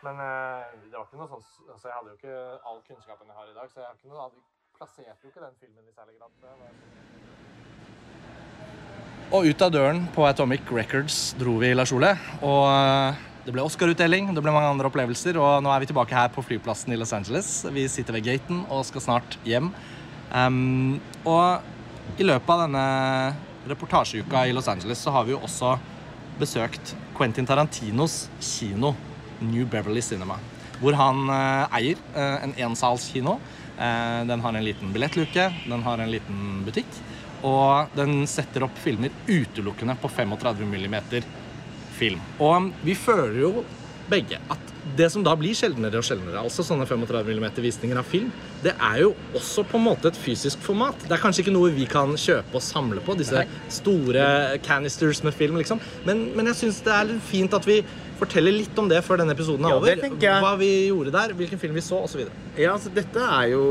S1: Men eh, det var ikke noe sånn altså, Jeg hadde jo ikke all kunnskapen jeg har i dag, så jeg har ikke noe, hadde, plasserte jo ikke den filmen i særlig grad.
S5: Og ut av døren på Atomic Records dro vi, Lars Ole. Og eh, det ble Oscar-utdeling, det ble mange andre opplevelser, og nå er vi tilbake her på flyplassen i Los Angeles. Vi sitter ved gaten og skal snart hjem. Um, og i løpet av denne reportasjeuka i Los Angeles så har vi jo også besøkt Quentin Tarantinos kino, New Beverly Cinema. Hvor han eh, eier eh, en ensalskino. Eh, den har en liten billettluke, den har en liten butikk.
S1: og den setter opp filmer utelukkende på 35 mm film. Og vi føler jo begge at det som da blir sjeldnere og sjeldnere, altså sånne 35 mm visninger av film, det er jo også på en måte et fysisk format. Det er kanskje ikke noe vi kan kjøpe og samle på, disse store canisters med film, liksom. Men, men jeg syns det er litt fint at vi forteller litt om det før denne episoden er over. Hva vi gjorde der, hvilken film vi så, osv.
S2: Ja, altså Dette er jo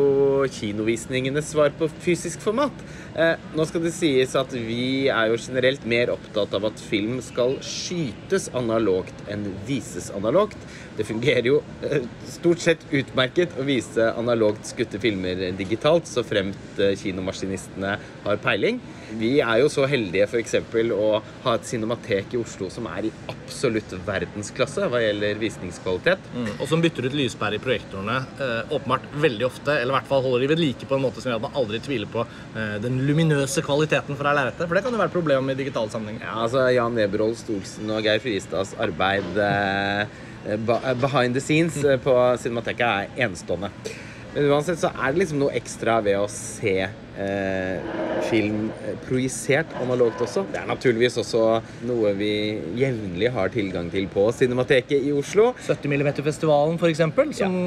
S2: kinovisningenes svar på fysisk format. Eh, nå skal det sies at vi er jo generelt mer opptatt av at film skal skytes analogt enn vises analogt. Det fungerer jo eh, stort sett utmerket å vise analogt skutte filmer digitalt, så fremt eh, kinomaskinistene har peiling. Vi er jo så heldige f.eks. å ha et cinematek i Oslo som er i absolutt verdensklasse hva gjelder visningskvalitet.
S1: Og som bytter ut lyspærer i projektorene eh, åpenbart veldig ofte, eller i hvert fall holder de ved like på en måte som gjør at man aldri tviler på eh, den luminøse kvaliteten fra lerretet. For det kan jo være et problem i digital sammenheng.
S2: Ja, altså Jan Eberhold Stolsen og Geir Fristads arbeid eh, behind the scenes eh, på Cinemateket er enestående. Men uansett så er det liksom noe ekstra ved å se eh, film eh, projisert analogt også. Det er naturligvis også noe vi jevnlig har tilgang til på Cinemateket i Oslo.
S1: 70 mm-festivalen, f.eks., som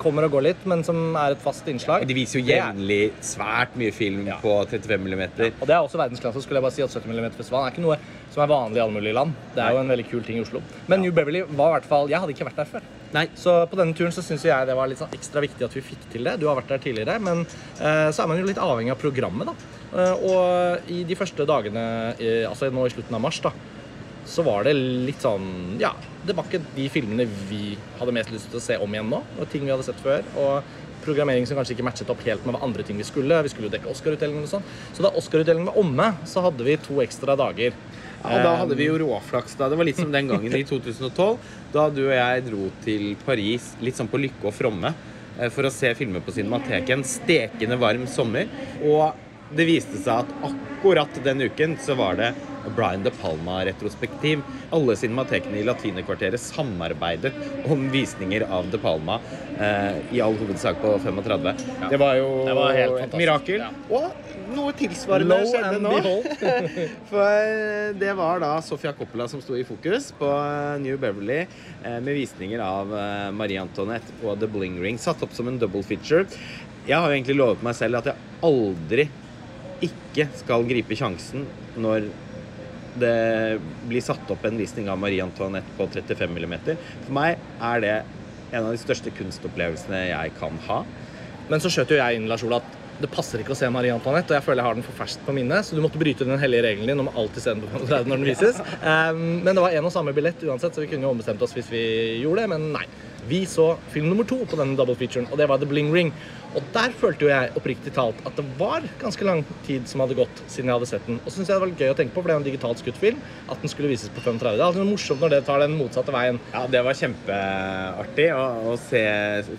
S1: kommer og går litt, men som er et fast innslag.
S2: De viser jo jevnlig svært mye film
S1: Ja.
S2: på 35 mm.
S1: Og det er også verdensklasse. skulle jeg bare si at 70 mm-festivalen er ikke noe som er vanlig i alle mulige land. Det er jo en veldig kul ting i Oslo. Men New Beverly var i hvert fall Jeg hadde ikke vært der før.
S2: Nei.
S1: Så på denne turen så syns jeg det var litt sånn ekstra viktig at vi fikk til det. Du har vært der tidligere, men uh, så er man jo litt avhengig av programmet, da. Eh, og i de første dagene, eh, altså nå i slutten av mars, da, så var det litt sånn Ja, det var ikke de filmene vi hadde mest lyst til å se om igjen nå. Og ting vi hadde sett før. og Programmering som kanskje ikke matchet opp helt med hva andre ting vi skulle. Vi skulle jo dekke Oscar-utdelingen og sånn. Så da Oscar-utdelingen var omme, så hadde vi to ekstra dager.
S2: Ja, da hadde vi jo råflaks. da. Det var litt som den gangen i 2012, da du og jeg dro til Paris litt sånn på lykke og fromme eh, for å se filmer på Cinemateket en stekende varm sommer. Og det viste seg at akkurat den uken så var det Brian De Palma-retrospektiv. Alle cinematekene i Latinekvarteret samarbeidet om visninger av De Palma, eh, i all hovedsak på 35. Det var jo
S1: Det var helt
S2: et mirakel.
S1: ja.
S2: Og noe tilsvarende
S1: Low
S2: skjedde nå. For det var da Sofia Coppola som sto i fokus på New Beverly eh, med visninger av eh, Marie Antoinette og The Bling Ring, satt opp som en double feature. Jeg har jo egentlig lovet meg selv at jeg aldri ikke skal gripe sjansen når det blir satt opp en visning av Marie Antoinette på 35 mm. For meg er det en av de største kunstopplevelsene jeg kan ha.
S1: Men så skjøt jo jeg inn Lars Ola, at det passer ikke å se Marie Antoinette, og jeg føler jeg har den for ferskt på minnet, så du måtte bryte den hellige regelen din om alltid se den på 35 når den vises. Um, men det var en og samme billett uansett, så vi kunne jo ombestemt oss hvis vi gjorde det, men nei. Vi så film nummer to på denne double featuren, og det var The Bling Ring. Og der følte jo jeg oppriktig talt at det var ganske lang tid som hadde gått siden jeg hadde sett den. Og så syns jeg det var gøy å tenke på, for det er en digitalt skutt film, at den skulle vises på 35. Det er alltid morsomt når det tar den motsatte veien.
S2: Ja, det var kjempeartig å, å se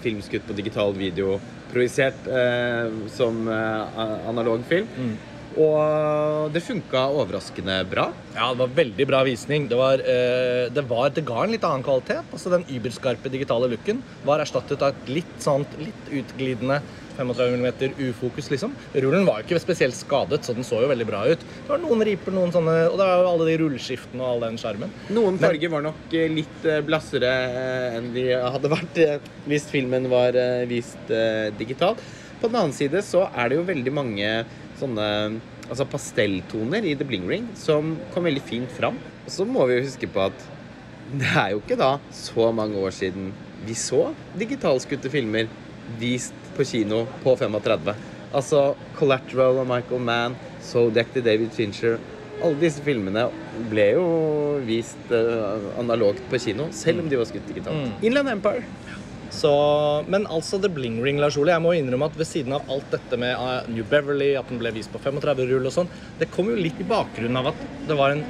S2: filmskutt på digital video projisert eh, som eh, analog film. Og det funka overraskende bra.
S1: Ja, det var veldig bra visning. Det, var, eh, det, var, det ga en litt annen kvalitet. Altså Den überskarpe digitale looken var erstattet av et litt sånt, litt utglidende 35 mm ufokus, liksom. Rullen var jo ikke spesielt skadet, så den så jo veldig bra ut. Det var noen riper, noen sånne Og det var jo alle de rulleskiftene og all den skjermen.
S2: Noen farger var nok eh, litt eh, blassere eh, enn de hadde vært hvis filmen var vist digitalt. På den annen side så er det jo veldig mange sånne altså pastelltoner i The Bling Ring som kom veldig fint fram. Og så må vi jo huske på at det er jo ikke da så mange år siden vi så digitalskutte filmer vist på kino på 35. Altså Collateral av Michael Mann, Zodiac til David Fincher. Alle disse filmene ble jo vist uh, analogt på kino, selv om de var skutt digitalt. Inland Empire.
S1: Så, men altså The Bling Ring, Lars Ole, jeg må innrømme at ved siden av alt dette med eh, New Beverly, at den ble vist på 35-rull og sånn, det kom jo litt i bakgrunnen av at det var en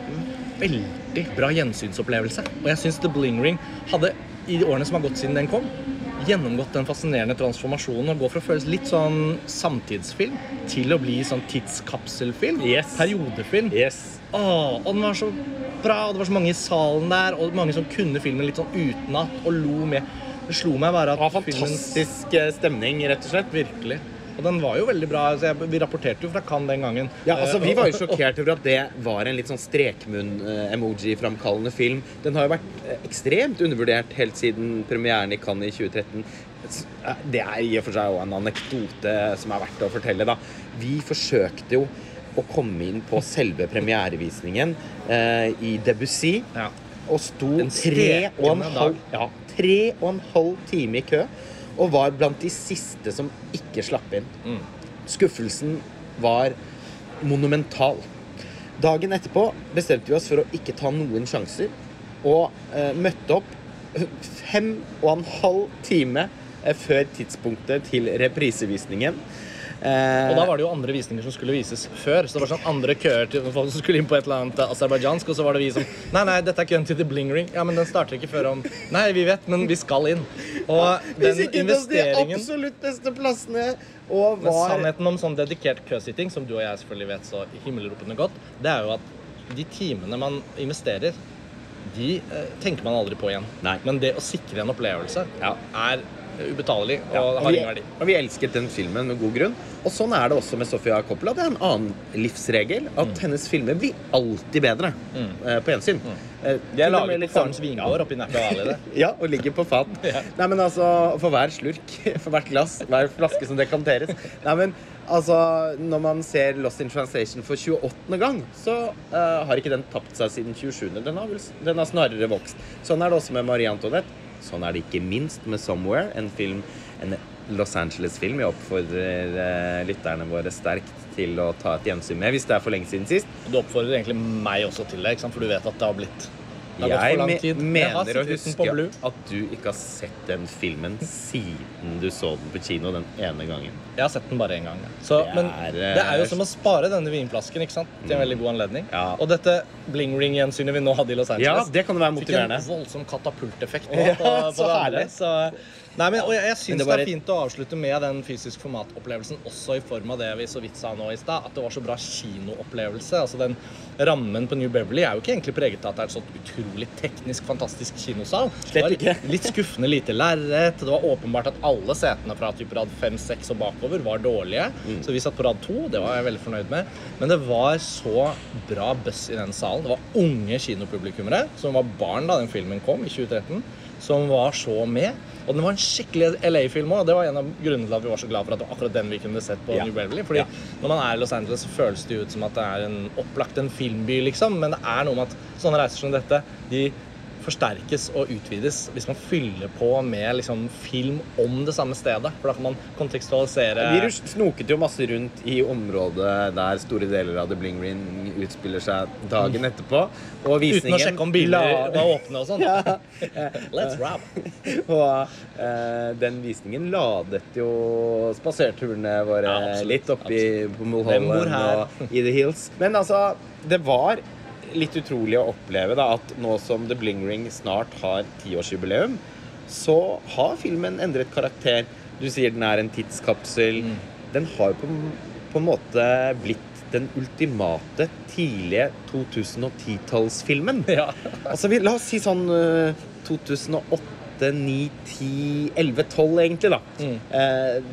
S1: veldig bra gjensynsopplevelse. Og jeg syns The Bling Ring hadde, i de årene som har gått siden den kom, gjennomgått den fascinerende transformasjonen og gå fra å føles litt sånn samtidsfilm til å bli sånn tidskapselfilm.
S2: Yes.
S1: Periodefilm.
S2: Yes.
S1: Åh, og den var så bra, og det var så mange i salen der, og mange som kunne filmen litt sånn utenat og lo med. Det slo meg bare at filmen
S2: fantastisk filmen... stemning, rett og slett.
S1: Virkelig. Og den var jo veldig bra. Altså, jeg, vi rapporterte jo fra Cannes den gangen.
S2: Ja, altså Vi
S1: Eh,
S2: var jo sjokkert over at det var en litt sånn strekmunn-emoji-framkallende film. Den har jo vært eh, ekstremt undervurdert helt siden premieren i Cannes i 2013. Eh, Det er i og for seg også en anekdote som er verdt å fortelle. da. Vi forsøkte jo å komme inn på selve premierevisningen eh, i Debussy.
S1: Ja.
S2: Og sto tre og, en halv, ja, tre og en halv time i kø. Og var blant de siste som ikke slapp inn.
S1: Mm.
S2: Skuffelsen var monumental. Dagen etterpå bestemte vi oss for å ikke ta noen sjanser, og eh, møtte opp fem og en halv time eh, før tidspunktet til reprisevisningen. Eh,
S1: Og da var det jo andre visninger som skulle vises før. Så det var sånn andre køer til folk som skulle inn på et eller annet aserbajdsjansk, og så var det vi som Nei, nei, dette er køen til The Bling Ring. Ja, men den starter ikke før om Nei, vi vet, men vi skal inn. Og den
S2: oss de
S1: investeringen
S2: absolutt beste plassene, og var Men
S1: sannheten om sånn dedikert køsitting, som du og jeg selvfølgelig vet så himmelropende godt, det er jo at de timene man investerer, de eh, tenker man aldri på igjen.
S2: Nei.
S1: Men det å sikre en opplevelse
S2: Ja.
S1: er ubetalelig og
S2: Ja,
S1: har ingen verdi.
S2: og vi elsket den filmen med god grunn. Og sånn er det også med Sofia Coppola. Det er en annen livsregel. At
S1: Mm.
S2: hennes filmer blir alltid bedre eh, på gjensyn. Eh,
S1: De er laget på Farens
S2: sånn-
S1: vingård oppi Napa Valley.
S2: Ja, og ligger på fat. Nei, men altså, For hver slurk, for hvert glass, hver flaske som dekanteres Nei, men altså, Når man ser Lost in Translation for 28. gang, så uh, har ikke den tapt seg siden 27. Den har, den har snarere vokst. Sånn er det også med Marie Antoinette. Sånn er det ikke minst med 'Somewhere', en film, en Los Angeles-film. Jeg oppfordrer eh, lytterne våre sterkt til å ta et gjensyn med hvis det er for lenge siden sist.
S1: Du oppfordrer egentlig meg også til det, for du vet at det har blitt
S2: Jeg me mener å huske at du ikke har sett den filmen siden du så den på kino den ene gangen.
S1: Jeg har sett den bare én gang. Så,
S2: Det er, men
S1: det er jo som å spare denne vinflasken ikke sant? til en veldig god anledning.
S2: Ja.
S1: Og dette bling ring-gjensynet vi nå hadde i Los Angeles, Ja,
S2: det kan være være
S1: fikk en voldsom katapulteffekt på,
S2: Ja,
S1: på, på
S2: så herlig.
S1: Så, nei, men, og jeg, jeg syns det,
S2: det, det
S1: er fint å avslutte med den fysisk formatopplevelsen også i form av det vi så vidt sa nå i stad, at det var så bra kinoopplevelse. Altså den rammen på New Beverly er jo ikke egentlig preget av at det er et sånt utrolig teknisk fantastisk kinosal. Slett
S2: ikke.
S1: Litt skuffende lite lerret. Det var åpenbart at alle setene fra type rad 5, 6 og bakover var dårlige.
S2: Mm.
S1: Så vi satt på rad 2. Det var jeg veldig fornøyd med. Men det var så bra buzz i den salen. Det var unge kinopublikummere som var barn da den filmen kom i 2013, som var så med. Og den var en skikkelig LA-film òg. Det var en av grunnene til at vi var så glad for at det var akkurat den vi kunne sett på
S2: Ja.
S1: New Beverly. Fordi
S2: Ja.
S1: når man er i Los Angeles, så føles det ut som at det er en opplagt en filmby, liksom. Men det er noe med at sånne reiser som dette, de forsterkes og utvides hvis man fyller på med liksom, film om det samme stedet. For da kan man kontekstualisere
S2: Virus snoket jo masse rundt i området der store deler av The Bling Ring utspiller seg dagen etterpå. Og
S1: Uten å sjekke om biler var åpne og sånn. Let's rap.
S2: Og uh, den visningen ladet jo spaserturene våre
S1: Ja,
S2: litt oppi på Mulholland og i The Hills. Men altså, det var litt utrolig å oppleve da, at nå som The Bling Ring snart har tiårsjubileum, så har filmen endret karakter. Du sier den er en tidskapsel.
S1: Mm.
S2: Den har på, på en måte blitt den ultimate tidlige 2010-tallsfilmen.
S1: Ja.
S2: Altså, vi, la oss si sånn eh, 2008, 9, 10, 11, 12 egentlig, da.
S1: Mm.
S2: Eh,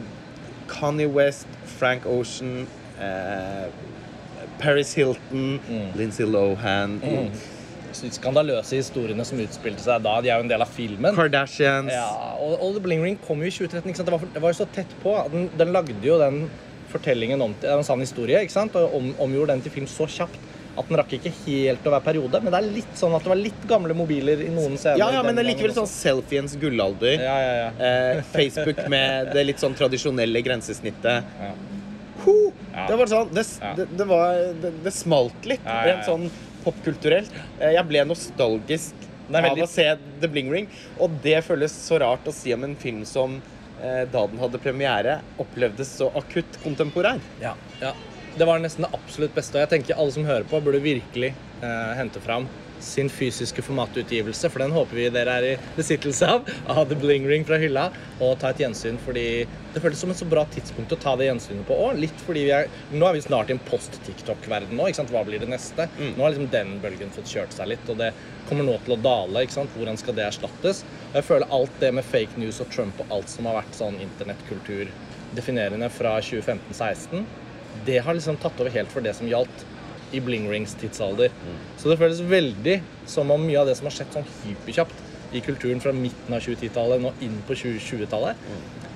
S2: Kanye West, Frank Ocean, eh, Paris Hilton,
S1: Mm.
S2: Lindsay Lohan,
S1: mm. skandaløse historiene som utspilte seg da, de er jo en del av filmen.
S2: Kardashians.
S1: Ja, og, og The Bling Ring kom jo i 2013. ikke sant? Det var, det var jo så tett på. Den, den lagde jo den fortellingen om til en sann historie ikke sant? og om, omgjorde den til film så kjapt at den rakk ikke helt å være periode. Men det er litt sånn at det var litt gamle mobiler i noen scener.
S2: Ja, ja, men det er likevel sånn selfiens gullalder.
S1: Ja, ja, ja.
S2: Eh, Facebook med det litt sånn tradisjonelle grensesnittet.
S1: Ja. Ja.
S2: Det var sånn Det, det, det, var, det, det smalt litt,
S1: Ja, ja, ja.
S2: rent sånn popkulturelt. Eh, Jeg ble nostalgisk av å se The Bling Ring, og det føles så rart å si om en film som eh, da den hadde premiere, opplevdes så akutt kontemporær.
S1: Ja, ja. Det var nesten det absolutt beste. Og jeg tenker alle som hører på, burde virkelig eh, hente fram sin fysiske formatutgivelse, for den håper vi dere er i besittelse av, av The Bling Ring fra hylla, og ta et gjensyn, fordi det føltes som et så bra tidspunkt å ta det gjensynet på òg. Litt fordi vi er Nå er vi snart i en post-TikTok-verden nå, ikke sant. Hva blir det neste? Nå har liksom den bølgen fått kjørt seg litt, og det kommer nå til å dale, ikke sant. Hvordan skal det erstattes? Og jeg føler alt det med fake news og Trump og alt som har vært sånn internettkultur definerende fra 2015-16, det har liksom tatt over helt for det som gjaldt i Bling Rings tidsalder. Så det føles veldig som om mye av det som har skjedd sånn hyperkjapt i kulturen fra midten av 2010-tallet nå inn på 2020-tallet,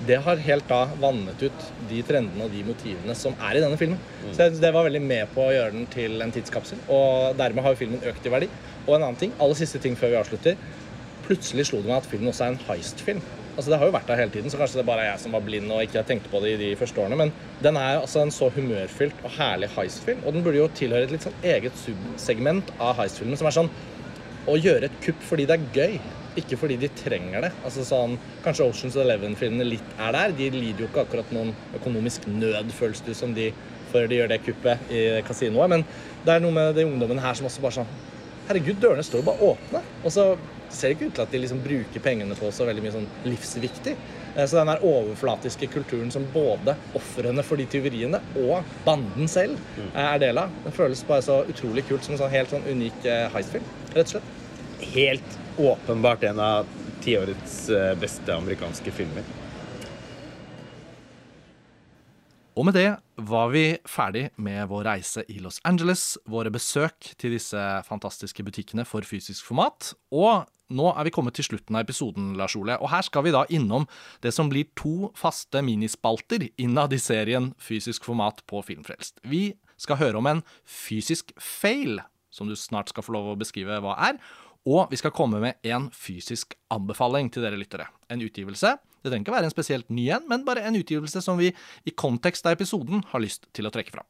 S1: det har helt da vannet ut de trendene og de motivene som er i denne filmen. Så jeg synes det var veldig med på å gjøre den til en tidskapsel, og dermed har jo filmen økt i verdi. Og en annen ting, aller siste ting før vi avslutter, plutselig slo det meg at filmen også er en heist-film. Altså Det har jo vært der hele tiden, så kanskje det bare er jeg som var blind og ikke tenkte på det i de første årene. Men den er jo altså en så humørfylt og herlig heist-film. Og den burde jo tilhøre et litt sånn eget subsegment av heist-filmen, som er sånn å gjøre et kupp fordi det er gøy. Ikke fordi de trenger det. Altså sånn, Kanskje Oceans Eleven-filmene litt er der. De lider jo ikke akkurat noen økonomisk nød, føles det som de før de gjør det kuppet i kasinoet. Men det er noe med de ungdommene her som også bare sånn Herregud, dørene står jo bare åpne. Og så ser ikke ut til at de liksom bruker pengene på så veldig mye sånn livsviktig. Eh, Så den der overflatiske kulturen som både ofrene for de tyveriene og banden selv eh, er del av, den føles bare så utrolig kult som en sånn helt sånn unik eh, heistfilm, rett og slett.
S6: Helt åpenbart en av tiårets beste amerikanske filmer.
S1: Og med det var vi ferdig med vår reise i Los Angeles, våre besøk til disse fantastiske butikkene for fysisk format. Og nå er vi kommet til slutten av episoden, Lars Ole. Og her skal vi da innom det som blir to faste minispalter innad i serien Fysisk format på Filmfrelst. Vi skal høre om en fysisk fail, som du snart skal få lov å beskrive hva er. Og vi skal komme med en fysisk anbefaling til dere lyttere. En utgivelse. Det trenger ikke være en spesielt ny en, men bare en utgivelse som vi i kontekst av episoden har lyst til å trekke fram.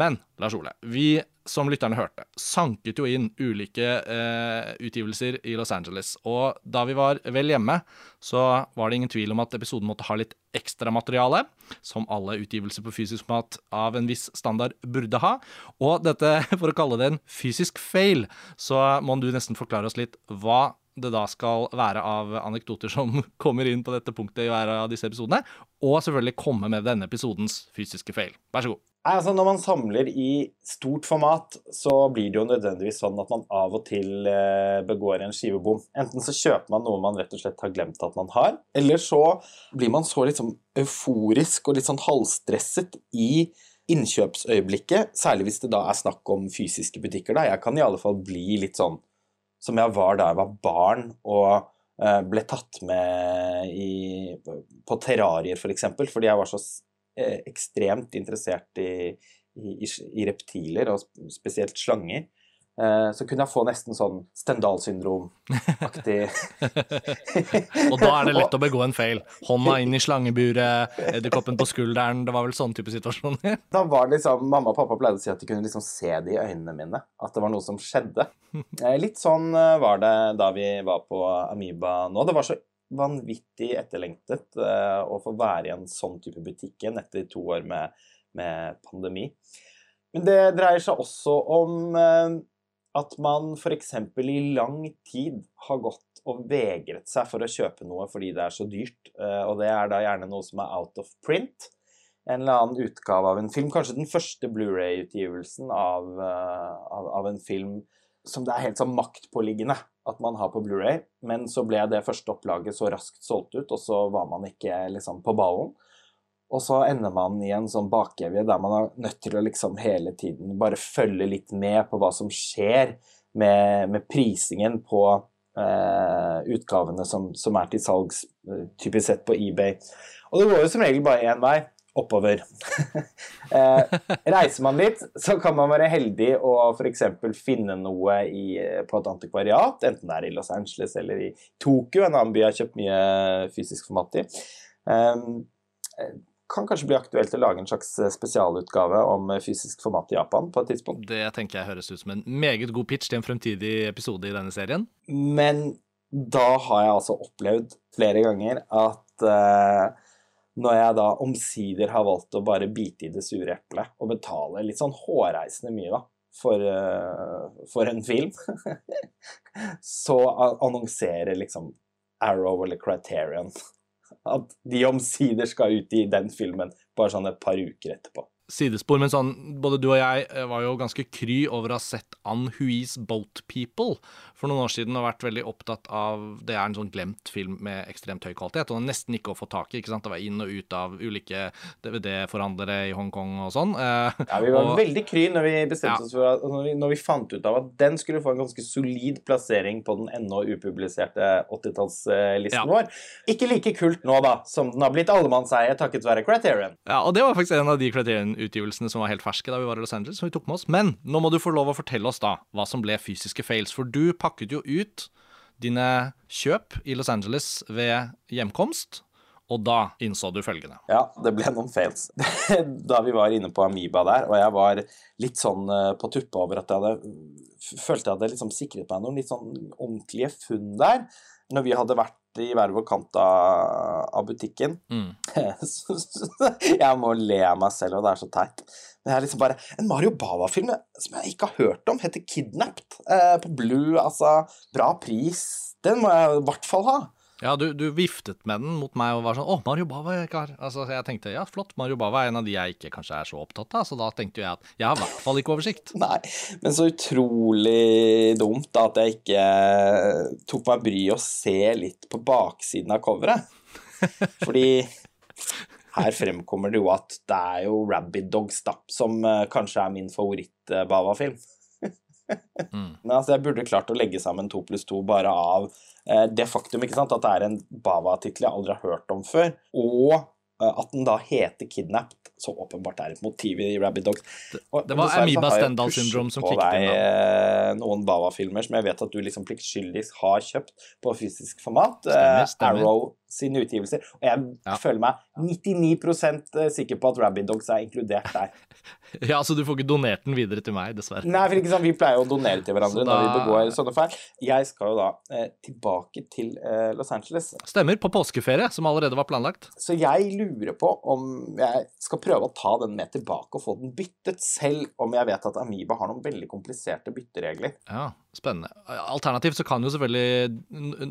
S1: Men Lars Ole, vi som lytterne hørte, sanket jo inn ulike eh, utgivelser i Los Angeles. Og da vi var vel hjemme, så var det ingen tvil om at episoden måtte ha litt ekstramateriale, som alle utgivelser på fysisk mat av en viss standard burde ha. Og dette, for å kalle det en fysisk fail, så må du nesten forklare oss litt hva det da skal være av anekdoter som kommer inn på dette punktet i hver av disse episodene, og selvfølgelig komme med denne episodens fysiske feil. Vær så god.
S2: Altså Når man samler i stort format, så blir det jo nødvendigvis sånn at man av og til eh, begår en skivebom. Enten så kjøper man noe man rett og slett har glemt at man har, eller så blir man så liksom euforisk og litt sånn halvstresset i innkjøpsøyeblikket, særlig hvis det da er snakk om fysiske butikker. da. Jeg kan i alle fall bli litt sånn som jeg var da jeg var barn og eh, ble tatt med i, på terrarier, f.eks., for eksempel, fordi jeg var så eh, ekstremt interessert i, i, i reptiler, og spesielt slanger. Eh, så kunne jeg få nesten sånn Stendal-syndrom-aktig
S1: Og da er det lett å begå en feil. Hånda inn i slangeburet, edderkoppen på skulderen. Det var vel sånn type situasjoner?
S2: Da var det liksom, Mamma og pappa pleide å si at de kunne liksom se det i øynene mine, at det var noe som skjedde. Eh, Litt sånn eh, var det da vi var på Amiba nå. Det var så vanvittig etterlengtet eh, å få være i en sånn type butikk igjen etter to år med, med pandemi. Men det dreier seg også om eh, at man f.eks. i lang tid har gått og vegret seg for å kjøpe noe fordi det er så dyrt, eh, og det er da gjerne noe som er out of print. En eller annen utgave av en film, kanskje den første Blu-ray-utgivelsen av, eh, av, av en film som det er helt sånn maktpåliggende at man har på Blu-ray, men så ble det første opplaget så raskt solgt ut, og så var man ikke liksom på ballen. Og så ender man i en sånn bakevje der man er nødt til å liksom hele tiden bare følge litt med på hva som skjer med, med prisingen på eh, utgavene som, som er til salgs, eh, typisk sett på eBay. Og det går jo som regel bare én vei oppover. eh, reiser man litt, så kan man være heldig og f.eks. finne noe i, på et antikvariat, enten det er i Los Angeles eller i Tokyo, en annen by jeg har kjøpt mye fysisk format i. Eh, kan kanskje bli aktuelt å lage en slags spesialutgave om fysisk format i Japan på et tidspunkt.
S1: Det tenker jeg høres ut som en meget god pitch til en fremtidig episode i denne serien.
S2: Men da har jeg altså opplevd flere ganger at eh, når jeg da omsider har valgt å bare bite i det sure eplet og betale litt sånn hårreisende mye da, for, eh, for en film, så annonserer liksom Arrow eller Criterion at de omsider skal ut i den filmen bare sånn et par uker etterpå.
S1: Sidespor, men sånn, både du og jeg eh, var jo ganske kry over å ha sett Anne Huis Boat People for noen år siden og vært veldig opptatt av Det er en sånn glemt film med ekstremt høy kvalitet, og nesten ikke å få tak i. ikke sant? Det var inn og ut av ulike DVD-forhandlere i Hongkong og sånn. Eh,
S2: Ja, Vi var
S1: og-
S2: veldig kry når vi bestemte
S1: Ja.
S2: oss for at, når vi, når vi fant ut av at den skulle få en ganske solid plassering på den ennå upubliserte 80-tallslisten
S1: Ja.
S2: vår. Ikke like kult nå, da, som den har blitt allemannseie takket være Criterion.
S1: Ja, og det var faktisk en av de Criterion-utgivelsene som var helt ferske da vi var i Los Angeles, som vi tok med oss. Men nå må du få lov å fortelle oss da hva som ble fysiske fails, for du pakket jo ut dine kjøp i Los Angeles ved hjemkomst, og da innså du følgende.
S2: Ja, det ble noen fails. da vi var inne på Amiba der, og jeg var litt sånn eh, på tuppa over at jeg hadde følte jeg hadde liksom sikret meg noen litt sånn ordentlige funn der, når vi hadde vært i hver vår kant av, av butikken.
S1: Mm.
S2: Jeg må le av meg selv, og det er så teit. Men jeg er liksom bare En Mario Bava-film som jeg ikke har hørt om, heter Kidnapped. Eh, på Blue, altså. Bra pris. Den må jeg i hvert fall ha.
S1: Ja, du, du viftet med den mot meg og var sånn 'Å, Mario Bava er klar'. Altså, jeg tenkte ja, flott, Mario Bava er en av de jeg ikke kanskje er så opptatt av, så da tenkte jeg at jeg har i hvert fall ikke oversikt.
S2: Nei, men så utrolig dumt da, at jeg ikke tok meg bryet å se litt på baksiden av coveret. Fordi her fremkommer det jo at det er jo Rabid Dogs, da, som eh, kanskje er min favoritt-Bava-film.
S1: Mm.
S2: Men altså, jeg burde klart å legge sammen to pluss to bare av det faktum ikke sant, at det er en Bava-tittel jeg aldri har hørt om før, og eh, at den da heter Kidnapped, så åpenbart er et motiv i Rabbit Dogs. Og
S1: det var Amiba
S2: Stendal
S1: Stendhal-syndrom som klikket
S2: deg,
S1: da.
S2: eh, Noen Bava-filmer som jeg vet at du liksom pliktskyldig har kjøpt på fysisk format.
S1: Stemmer,
S2: eh,
S1: stemmer.
S2: Arrow sine utgivelser. Og jeg
S1: Ja.
S2: føler meg 99% sikker på at Rabid Dogs er inkludert der.
S1: Ja, så du får ikke donert den videre til meg, dessverre.
S2: Nei, for ikke sant, Vi pleier å donere til hverandre
S1: da...
S2: når vi begår sånne feil. Jeg skal jo da eh, tilbake til eh, Los Angeles,
S1: Stemmer, på påskeferie, som allerede var planlagt.
S2: så jeg lurer på om jeg skal prøve å ta den med tilbake og få den byttet, selv om jeg vet at Amiba har noen veldig kompliserte bytteregler.
S1: Ja, spennende. Alternativt så kan jo selvfølgelig,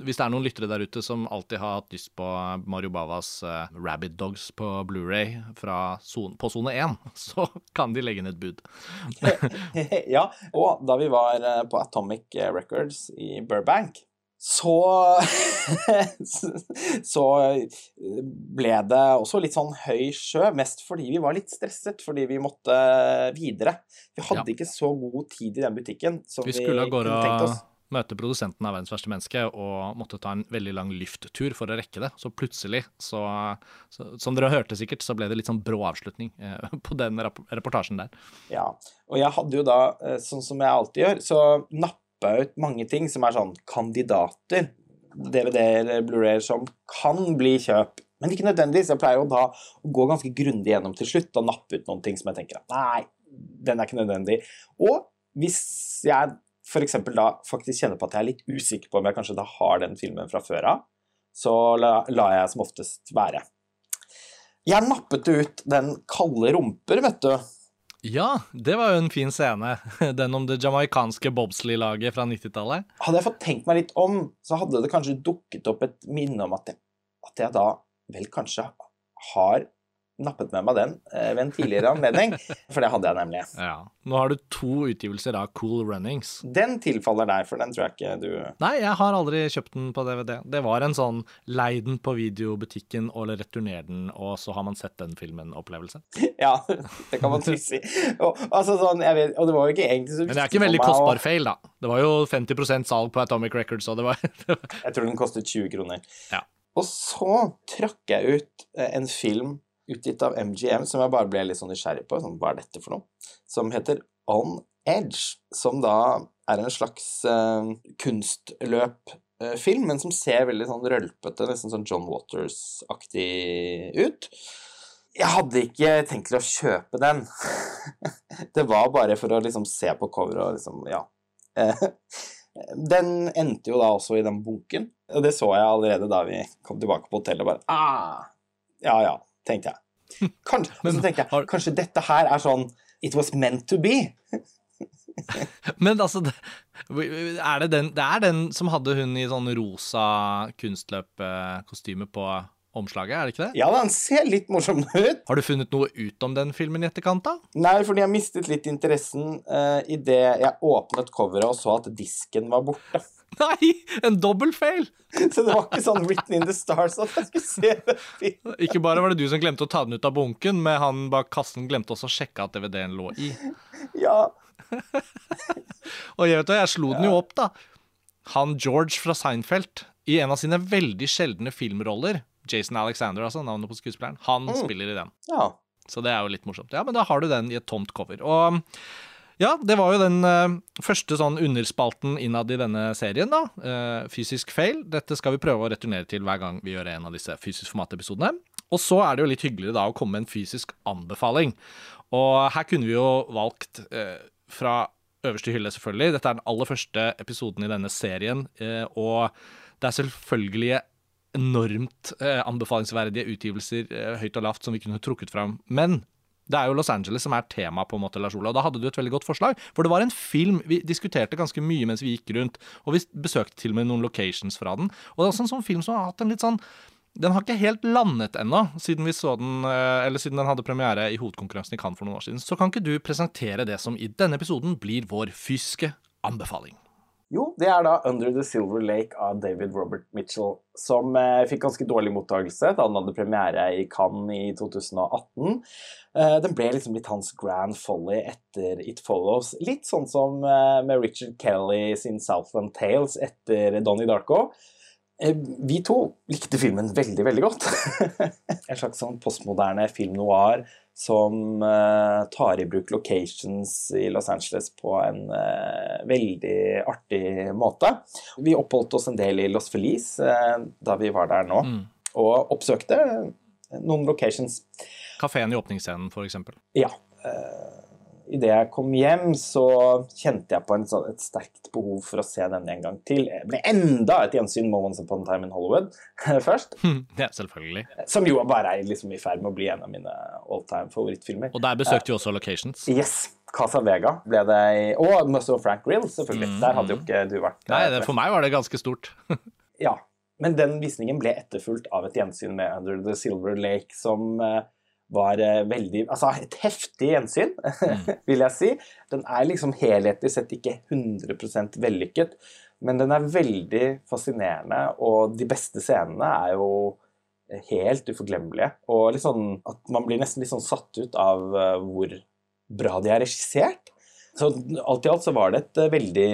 S1: hvis det er noen lyttere der ute som alltid har hatt lyst på Mario Bavas uh, Rabbit Dogs på Blu-ray på sone 1, så kan de legge inn et bud.
S2: ja, og da vi var eh, på Atomic Records i Burbank, så Så ble det også litt sånn høy sjø, mest fordi vi var litt stresset fordi vi måtte videre. Vi hadde
S1: Ja.
S2: ikke så god tid i den butikken som
S1: Vi
S2: vi,
S1: skulle gårde
S2: kunne tenkt oss.
S1: møte produsenten av 'Verdens verste menneske' og måtte ta en veldig lang lyfttur for å rekke det. Så plutselig, så, så Som dere hørte sikkert, så ble det litt sånn brå avslutning eh, på den reportasjen der.
S2: Ja. Og jeg hadde jo da, eh, sånn som jeg alltid gjør, så nappa jeg ut mange ting som er sånn kandidater. DVD-er, Blu-rayer som kan bli kjøp. Men ikke nødvendigvis. Jeg pleier jo da å gå ganske grundig gjennom til slutt og nappe ut noen ting som jeg tenker at nei, den er ikke nødvendig. Og hvis jeg f.eks. da faktisk kjenner på at jeg er litt usikker på om jeg kanskje da har den filmen fra før av, så la, la jeg som oftest være. Jeg nappet ut den kalde rumper, vet du.
S1: Ja, det var jo en fin scene. Den om det jamaicanske bobsleigh-laget fra 90-tallet.
S2: Hadde jeg fått tenkt meg litt om, så hadde det kanskje dukket opp et minne om at jeg, at jeg da vel kanskje har nappet med meg den eh, ved en tidligere anledning. For det hadde jeg nemlig.
S1: Ja. Nå har du to utgivelser av Cool Runnings.
S2: Den tilfaller deg, for den tror jeg ikke du
S1: Nei, jeg har aldri kjøpt den på DVD. Det var en sånn lei den på videobutikken og returner den, og så har man sett den filmen-opplevelse.
S2: Ja, det kan man trygt si. Og, altså, sånn, vet, og det var jo ikke egentlig så
S1: Men det er
S2: ikke
S1: ikke veldig kostbar og... feil, da. Det var jo 50% salg på Atomic Records, og det var
S2: Jeg tror den kostet 20 kroner.
S1: Ja.
S2: Og så trakk jeg ut eh, en film utgitt av MGM som jeg bare ble litt sånn nysgjerrig på. Sånn, hva er dette for noe? Som heter On Edge. Som da er en slags uh, kunstløpfilm, men som ser veldig sånn rølpete, nesten sånn John Waters-aktig ut. Jeg hadde ikke tenkt til å kjøpe den. Det var bare for å liksom se på coveret og liksom, ja. Eh, Den endte jo da også i den bunken, og det så jeg allerede da vi kom tilbake på hotellet. bare, ah, Ja ja, tenkte jeg. Kanskje,
S1: Men
S2: så tenkte jeg, kanskje dette her er sånn It was meant to be.
S1: Men altså, er det, den, det er den som hadde hun i sånn rosa kunstløpkostyme på omslaget, er det ikke det?
S2: Ja, den ser litt morsom ut.
S1: Har du funnet noe ut om den filmen i etterkant, da?
S2: Nei, fordi jeg mistet litt interessen uh, idet jeg åpnet coveret og så at disken var borte.
S1: Nei! En dobbeltfeil!
S2: Så det var ikke sånn written in the stars at jeg skulle se den filmen.
S1: Ikke bare var det du som glemte å ta den ut av bunken, men han bak kassen glemte også å sjekke at DVD-en lå i.
S2: Ja.
S1: Og jeg vet hva, jeg slo den jo opp, da. Han George fra Seinfeld, i en av sine veldig sjeldne filmroller, Jason Alexander, altså, navnet på skuespilleren, han spiller i den.
S2: ja.
S1: Så det er jo litt morsomt. Ja, men da har du den i et tomt cover. Og ja, det var jo den uh, første sånn underspalten innad i denne serien, da. Uh, fysisk fail. Dette skal vi prøve å returnere til hver gang vi gjør en av disse fysisk format-episodene. Og så er det jo litt hyggeligere da å komme med en fysisk anbefaling. Og her kunne vi jo valgt uh, fra øverste hylle, selvfølgelig. Dette er den aller første episoden i denne serien, og det er selvfølgelig enormt anbefalingsverdige utgivelser høyt og lavt som vi kunne trukket fram. Men det er jo Los Angeles som er tema, på en måte, Lars Ola. Da hadde du et veldig godt forslag. For det var en film vi diskuterte ganske mye mens vi gikk rundt. Og vi besøkte til og med noen locations fra den. Og det er også en sånn film som har hatt en litt sånn den har ikke helt landet ennå, siden, den, eh, siden den hadde premiere i hovedkonkurransen i Cannes for noen år siden. Så kan ikke du presentere det som i denne episoden blir vår fysiske anbefaling?
S2: Jo, det er da Under the Silver Lake av David Robert Mitchell, som eh, fikk ganske dårlig mottakelse da den hadde premiere i Cannes i 2018. Eh, den ble liksom litt hans grand folly etter It Follows. Litt sånn som eh, med Richard Kelly sin Southland Tales etter Donnie Darko. Eh, Vi to likte filmen veldig, veldig godt. en slags sånn postmoderne film noir som eh, tar i bruk locations i Los Angeles på en eh, veldig artig måte. Vi oppholdt oss en del i Los Feliz eh, da vi var der nå,
S1: Mm.
S2: og oppsøkte noen locations.
S1: Kafeen i åpningsscenen, for eksempel.
S2: Ja. Uh, Idet jeg kom hjem, så kjente jeg på en, sånn- et sterkt behov for å se den en gang til. Det ble enda et gjensyn med Once Upon a Time in Hollywood først.
S1: Ja, selvfølgelig.
S2: Som jo bare er liksom i ferd med å bli en av mine all time favorittfilmer.
S1: Og der besøkte vi også locations.
S2: Yes! Casa Vega ble det i Og Muscle Frank Grill, selvfølgelig. Der hadde jo ikke du vært.
S1: Nei, det, for meg var det ganske stort.
S2: Ja. Men den visningen ble etterfulgt av et gjensyn med Under the Silver Lake, som eh, var eh, veldig Altså et heftig gjensyn, vil jeg si. Den er liksom helhetlig sett ikke 100% vellykket, men den er veldig fascinerende, og de beste scenene er jo helt uforglemmelige. Og litt sånn at man blir nesten litt sånn satt ut av eh, hvor bra de er regissert. Så alt i alt så var det et eh, veldig,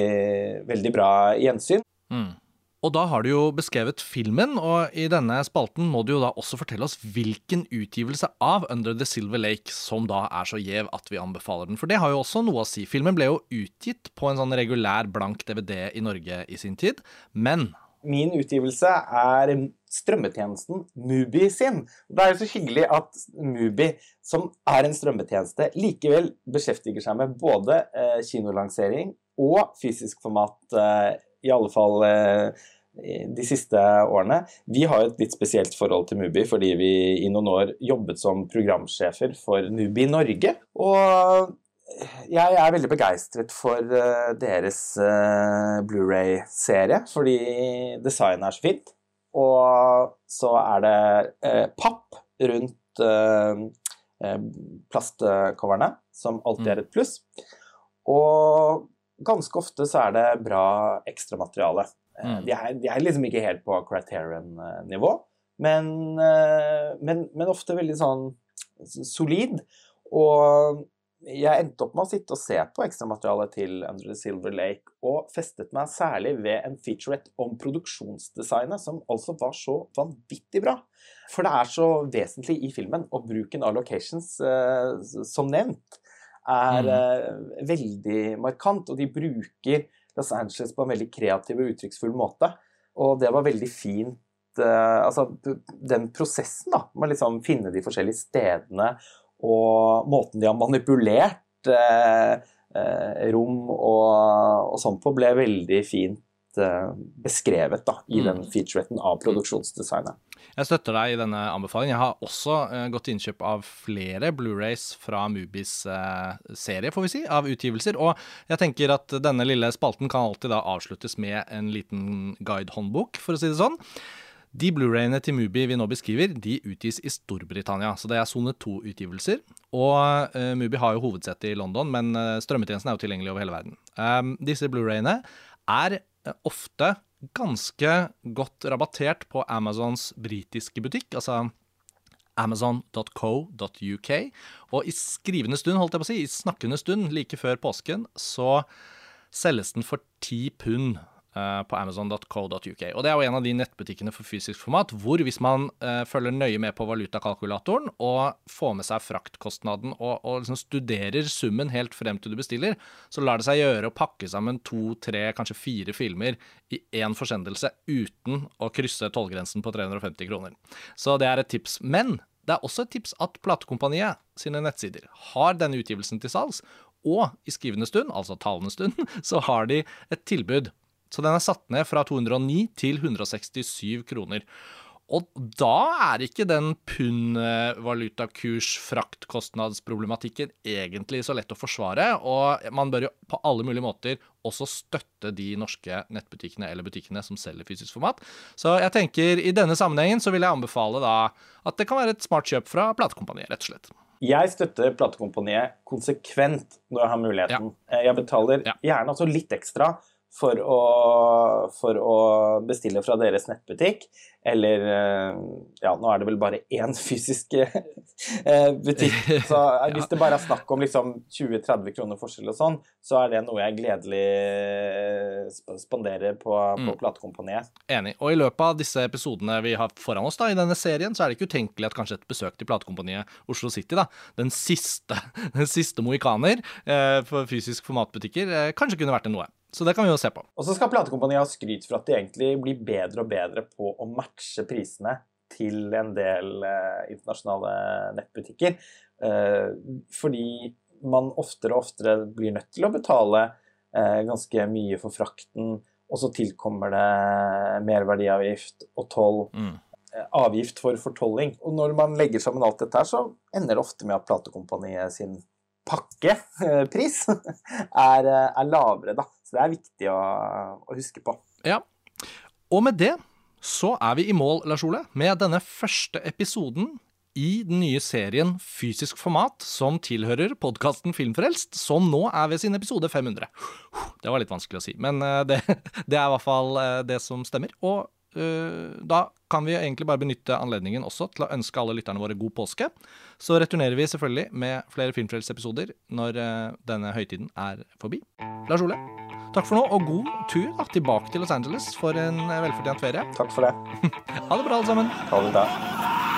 S2: veldig bra gjensyn.
S1: Mm. Og da har du jo beskrevet filmen, og i denne spalten må du jo da også fortelle oss hvilken utgivelse av Under the Silver Lake som da er så gjev at vi anbefaler den. For det har jo også noe å si. Filmen ble jo utgitt på en sånn regulær blank DVD i Norge i sin tid, men
S2: Min utgivelse er strømmetjenesten Mubi sin. Det er jo så hyggelig at Mubi, som er en strømmetjeneste, likevel beskjeftiger seg med både eh, kinolansering og fysisk format, eh, i alle fall eh, de siste årene. Vi har et litt spesielt forhold til Mubi fordi vi i noen år jobbet som programsjefer for Mubi Norge. Og jeg er veldig begeistret for eh, deres eh, Blu-ray-serie, fordi designet er så fint. Og så er det eh, papp rundt eh, eh, plastcoverne, som alltid er et pluss. Og ganske ofte så er det bra ekstramateriale. Eh,
S1: Mm.
S2: De, er, de er liksom ikke helt på Criterion-nivå, men, eh, men, men ofte veldig sånn solid. Og jeg endte opp med å sitte og se på ekstramaterialet til Under the Silver Lake, og festet meg særlig ved en featurette om produksjonsdesignet, som altså var så vanvittig bra. For det er så vesentlig i filmen, og bruken av locations, eh, som nevnt, er eh, veldig markant, og de bruker Los Angeles på en veldig kreativ og uttrykksfull måte. Og det var veldig fint eh, Altså, den prosessen, da, med å liksom finne de forskjellige stedene og måten de har manipulert eh, eh, rom og, og sånn på, ble veldig fint eh, beskrevet da, i
S1: Mm.
S2: den featuretten av produksjonsdesignet.
S1: Jeg støtter deg i denne anbefalingen. Jeg har også uh, gått til innkjøp av flere Blu-rays fra Mubis uh, serie, får vi si, av utgivelser. Og jeg tenker at denne lille spalten kan alltid da avsluttes med en liten guidehåndbok, for å si det sånn. De Blu-rayene til Mubi vi nå beskriver, de utgis i Storbritannia. Så det er sone to-utgivelser. Og uh, Mubi har jo hovedsete i London, men uh, strømmetjenesten er jo tilgjengelig over hele verden. Um, disse Blu-rayene er uh, ofte ganske godt rabattert på Amazons britiske butikk, altså amazon.co.uk. Og i skrivende stund, holdt jeg på å si, i snakkende stund, like før påsken, så selges den for ti pund på amazon.co.uk. Og det er jo en av de nettbutikkene for fysisk format hvor hvis man uh, følger nøye med på valutakalkulatoren og får med seg fraktkostnaden og, og liksom studerer summen helt frem til du bestiller, så lar det seg gjøre å pakke sammen to, tre, kanskje fire filmer i én forsendelse uten å krysse tollgrensen på 350 kroner. Så det er et tips. Men det er også et tips at platekompaniet sine nettsider har denne utgivelsen til salgs, og i skrivende stund, altså talende stund, så har de et tilbud. Så den er satt ned fra 209 til 167 kroner. Og da er ikke den pund-valutakurs-fraktkostnadsproblematikken egentlig så lett å forsvare, og man bør jo på alle mulige måter også støtte de norske nettbutikkene eller butikkene som selger fysisk format. Så jeg tenker i denne sammenhengen så vil jeg anbefale da at det kan være et smart kjøp fra platekompaniet, rett og slett.
S2: Jeg støtter platekompaniet konsekvent når jeg har muligheten. Ja. Jeg betaler ja. gjerne også litt ekstra for å, for å, bestille fra deres nettbutikk. Eller ja, nå er det vel bare én fysisk eh, butikk. Så hvis det bare er snakk om liksom 20-30 kroner forskjell og sånn, så er det noe jeg gledelig spanderer på, på mm. platekompaniet.
S1: Enig. Og i løpet av disse episodene vi har foran oss da, i denne serien, så er det ikke utenkelig at kanskje et besøk til platekompaniet Oslo City, da, den siste, den siste mohikaner eh, for fysisk formatbutikker, eh, kanskje kunne vært det noe. Så det kan vi jo se på.
S2: Og så skal platekompaniet ha skryt for at de egentlig blir bedre og bedre på å matche prisene til en del eh, internasjonale nettbutikker. Eh, fordi man oftere og oftere blir nødt til å betale eh, ganske mye for frakten, og så tilkommer det merverdiavgift og toll. Mm. Eh, avgift for fortolling. Og når man legger sammen alt dette her, så ender det ofte med at platekompaniet sin pakkepris er, er lavere, da. Så det er viktig å, å, huske på.
S1: Ja. Og med det så er vi i mål, Lars Ole, med denne første episoden i den nye serien Fysisk format, som tilhører podkasten Filmfrelst, som nå er ved sin episode 500. Det var litt vanskelig å si, men eh, det, det er i hvert fall eh, det som stemmer. Og uh, da kan vi egentlig bare benytte anledningen også til å ønske alle lytterne våre god påske. Så returnerer vi selvfølgelig med flere Filmfrelst-episoder når uh, denne høytiden er forbi. Lars Ole, takk for nå, og god tur da, tilbake til Los Angeles for en velfortjent ferie.
S2: Takk for det.
S1: ha det bra, alle sammen.
S2: Ha det bra.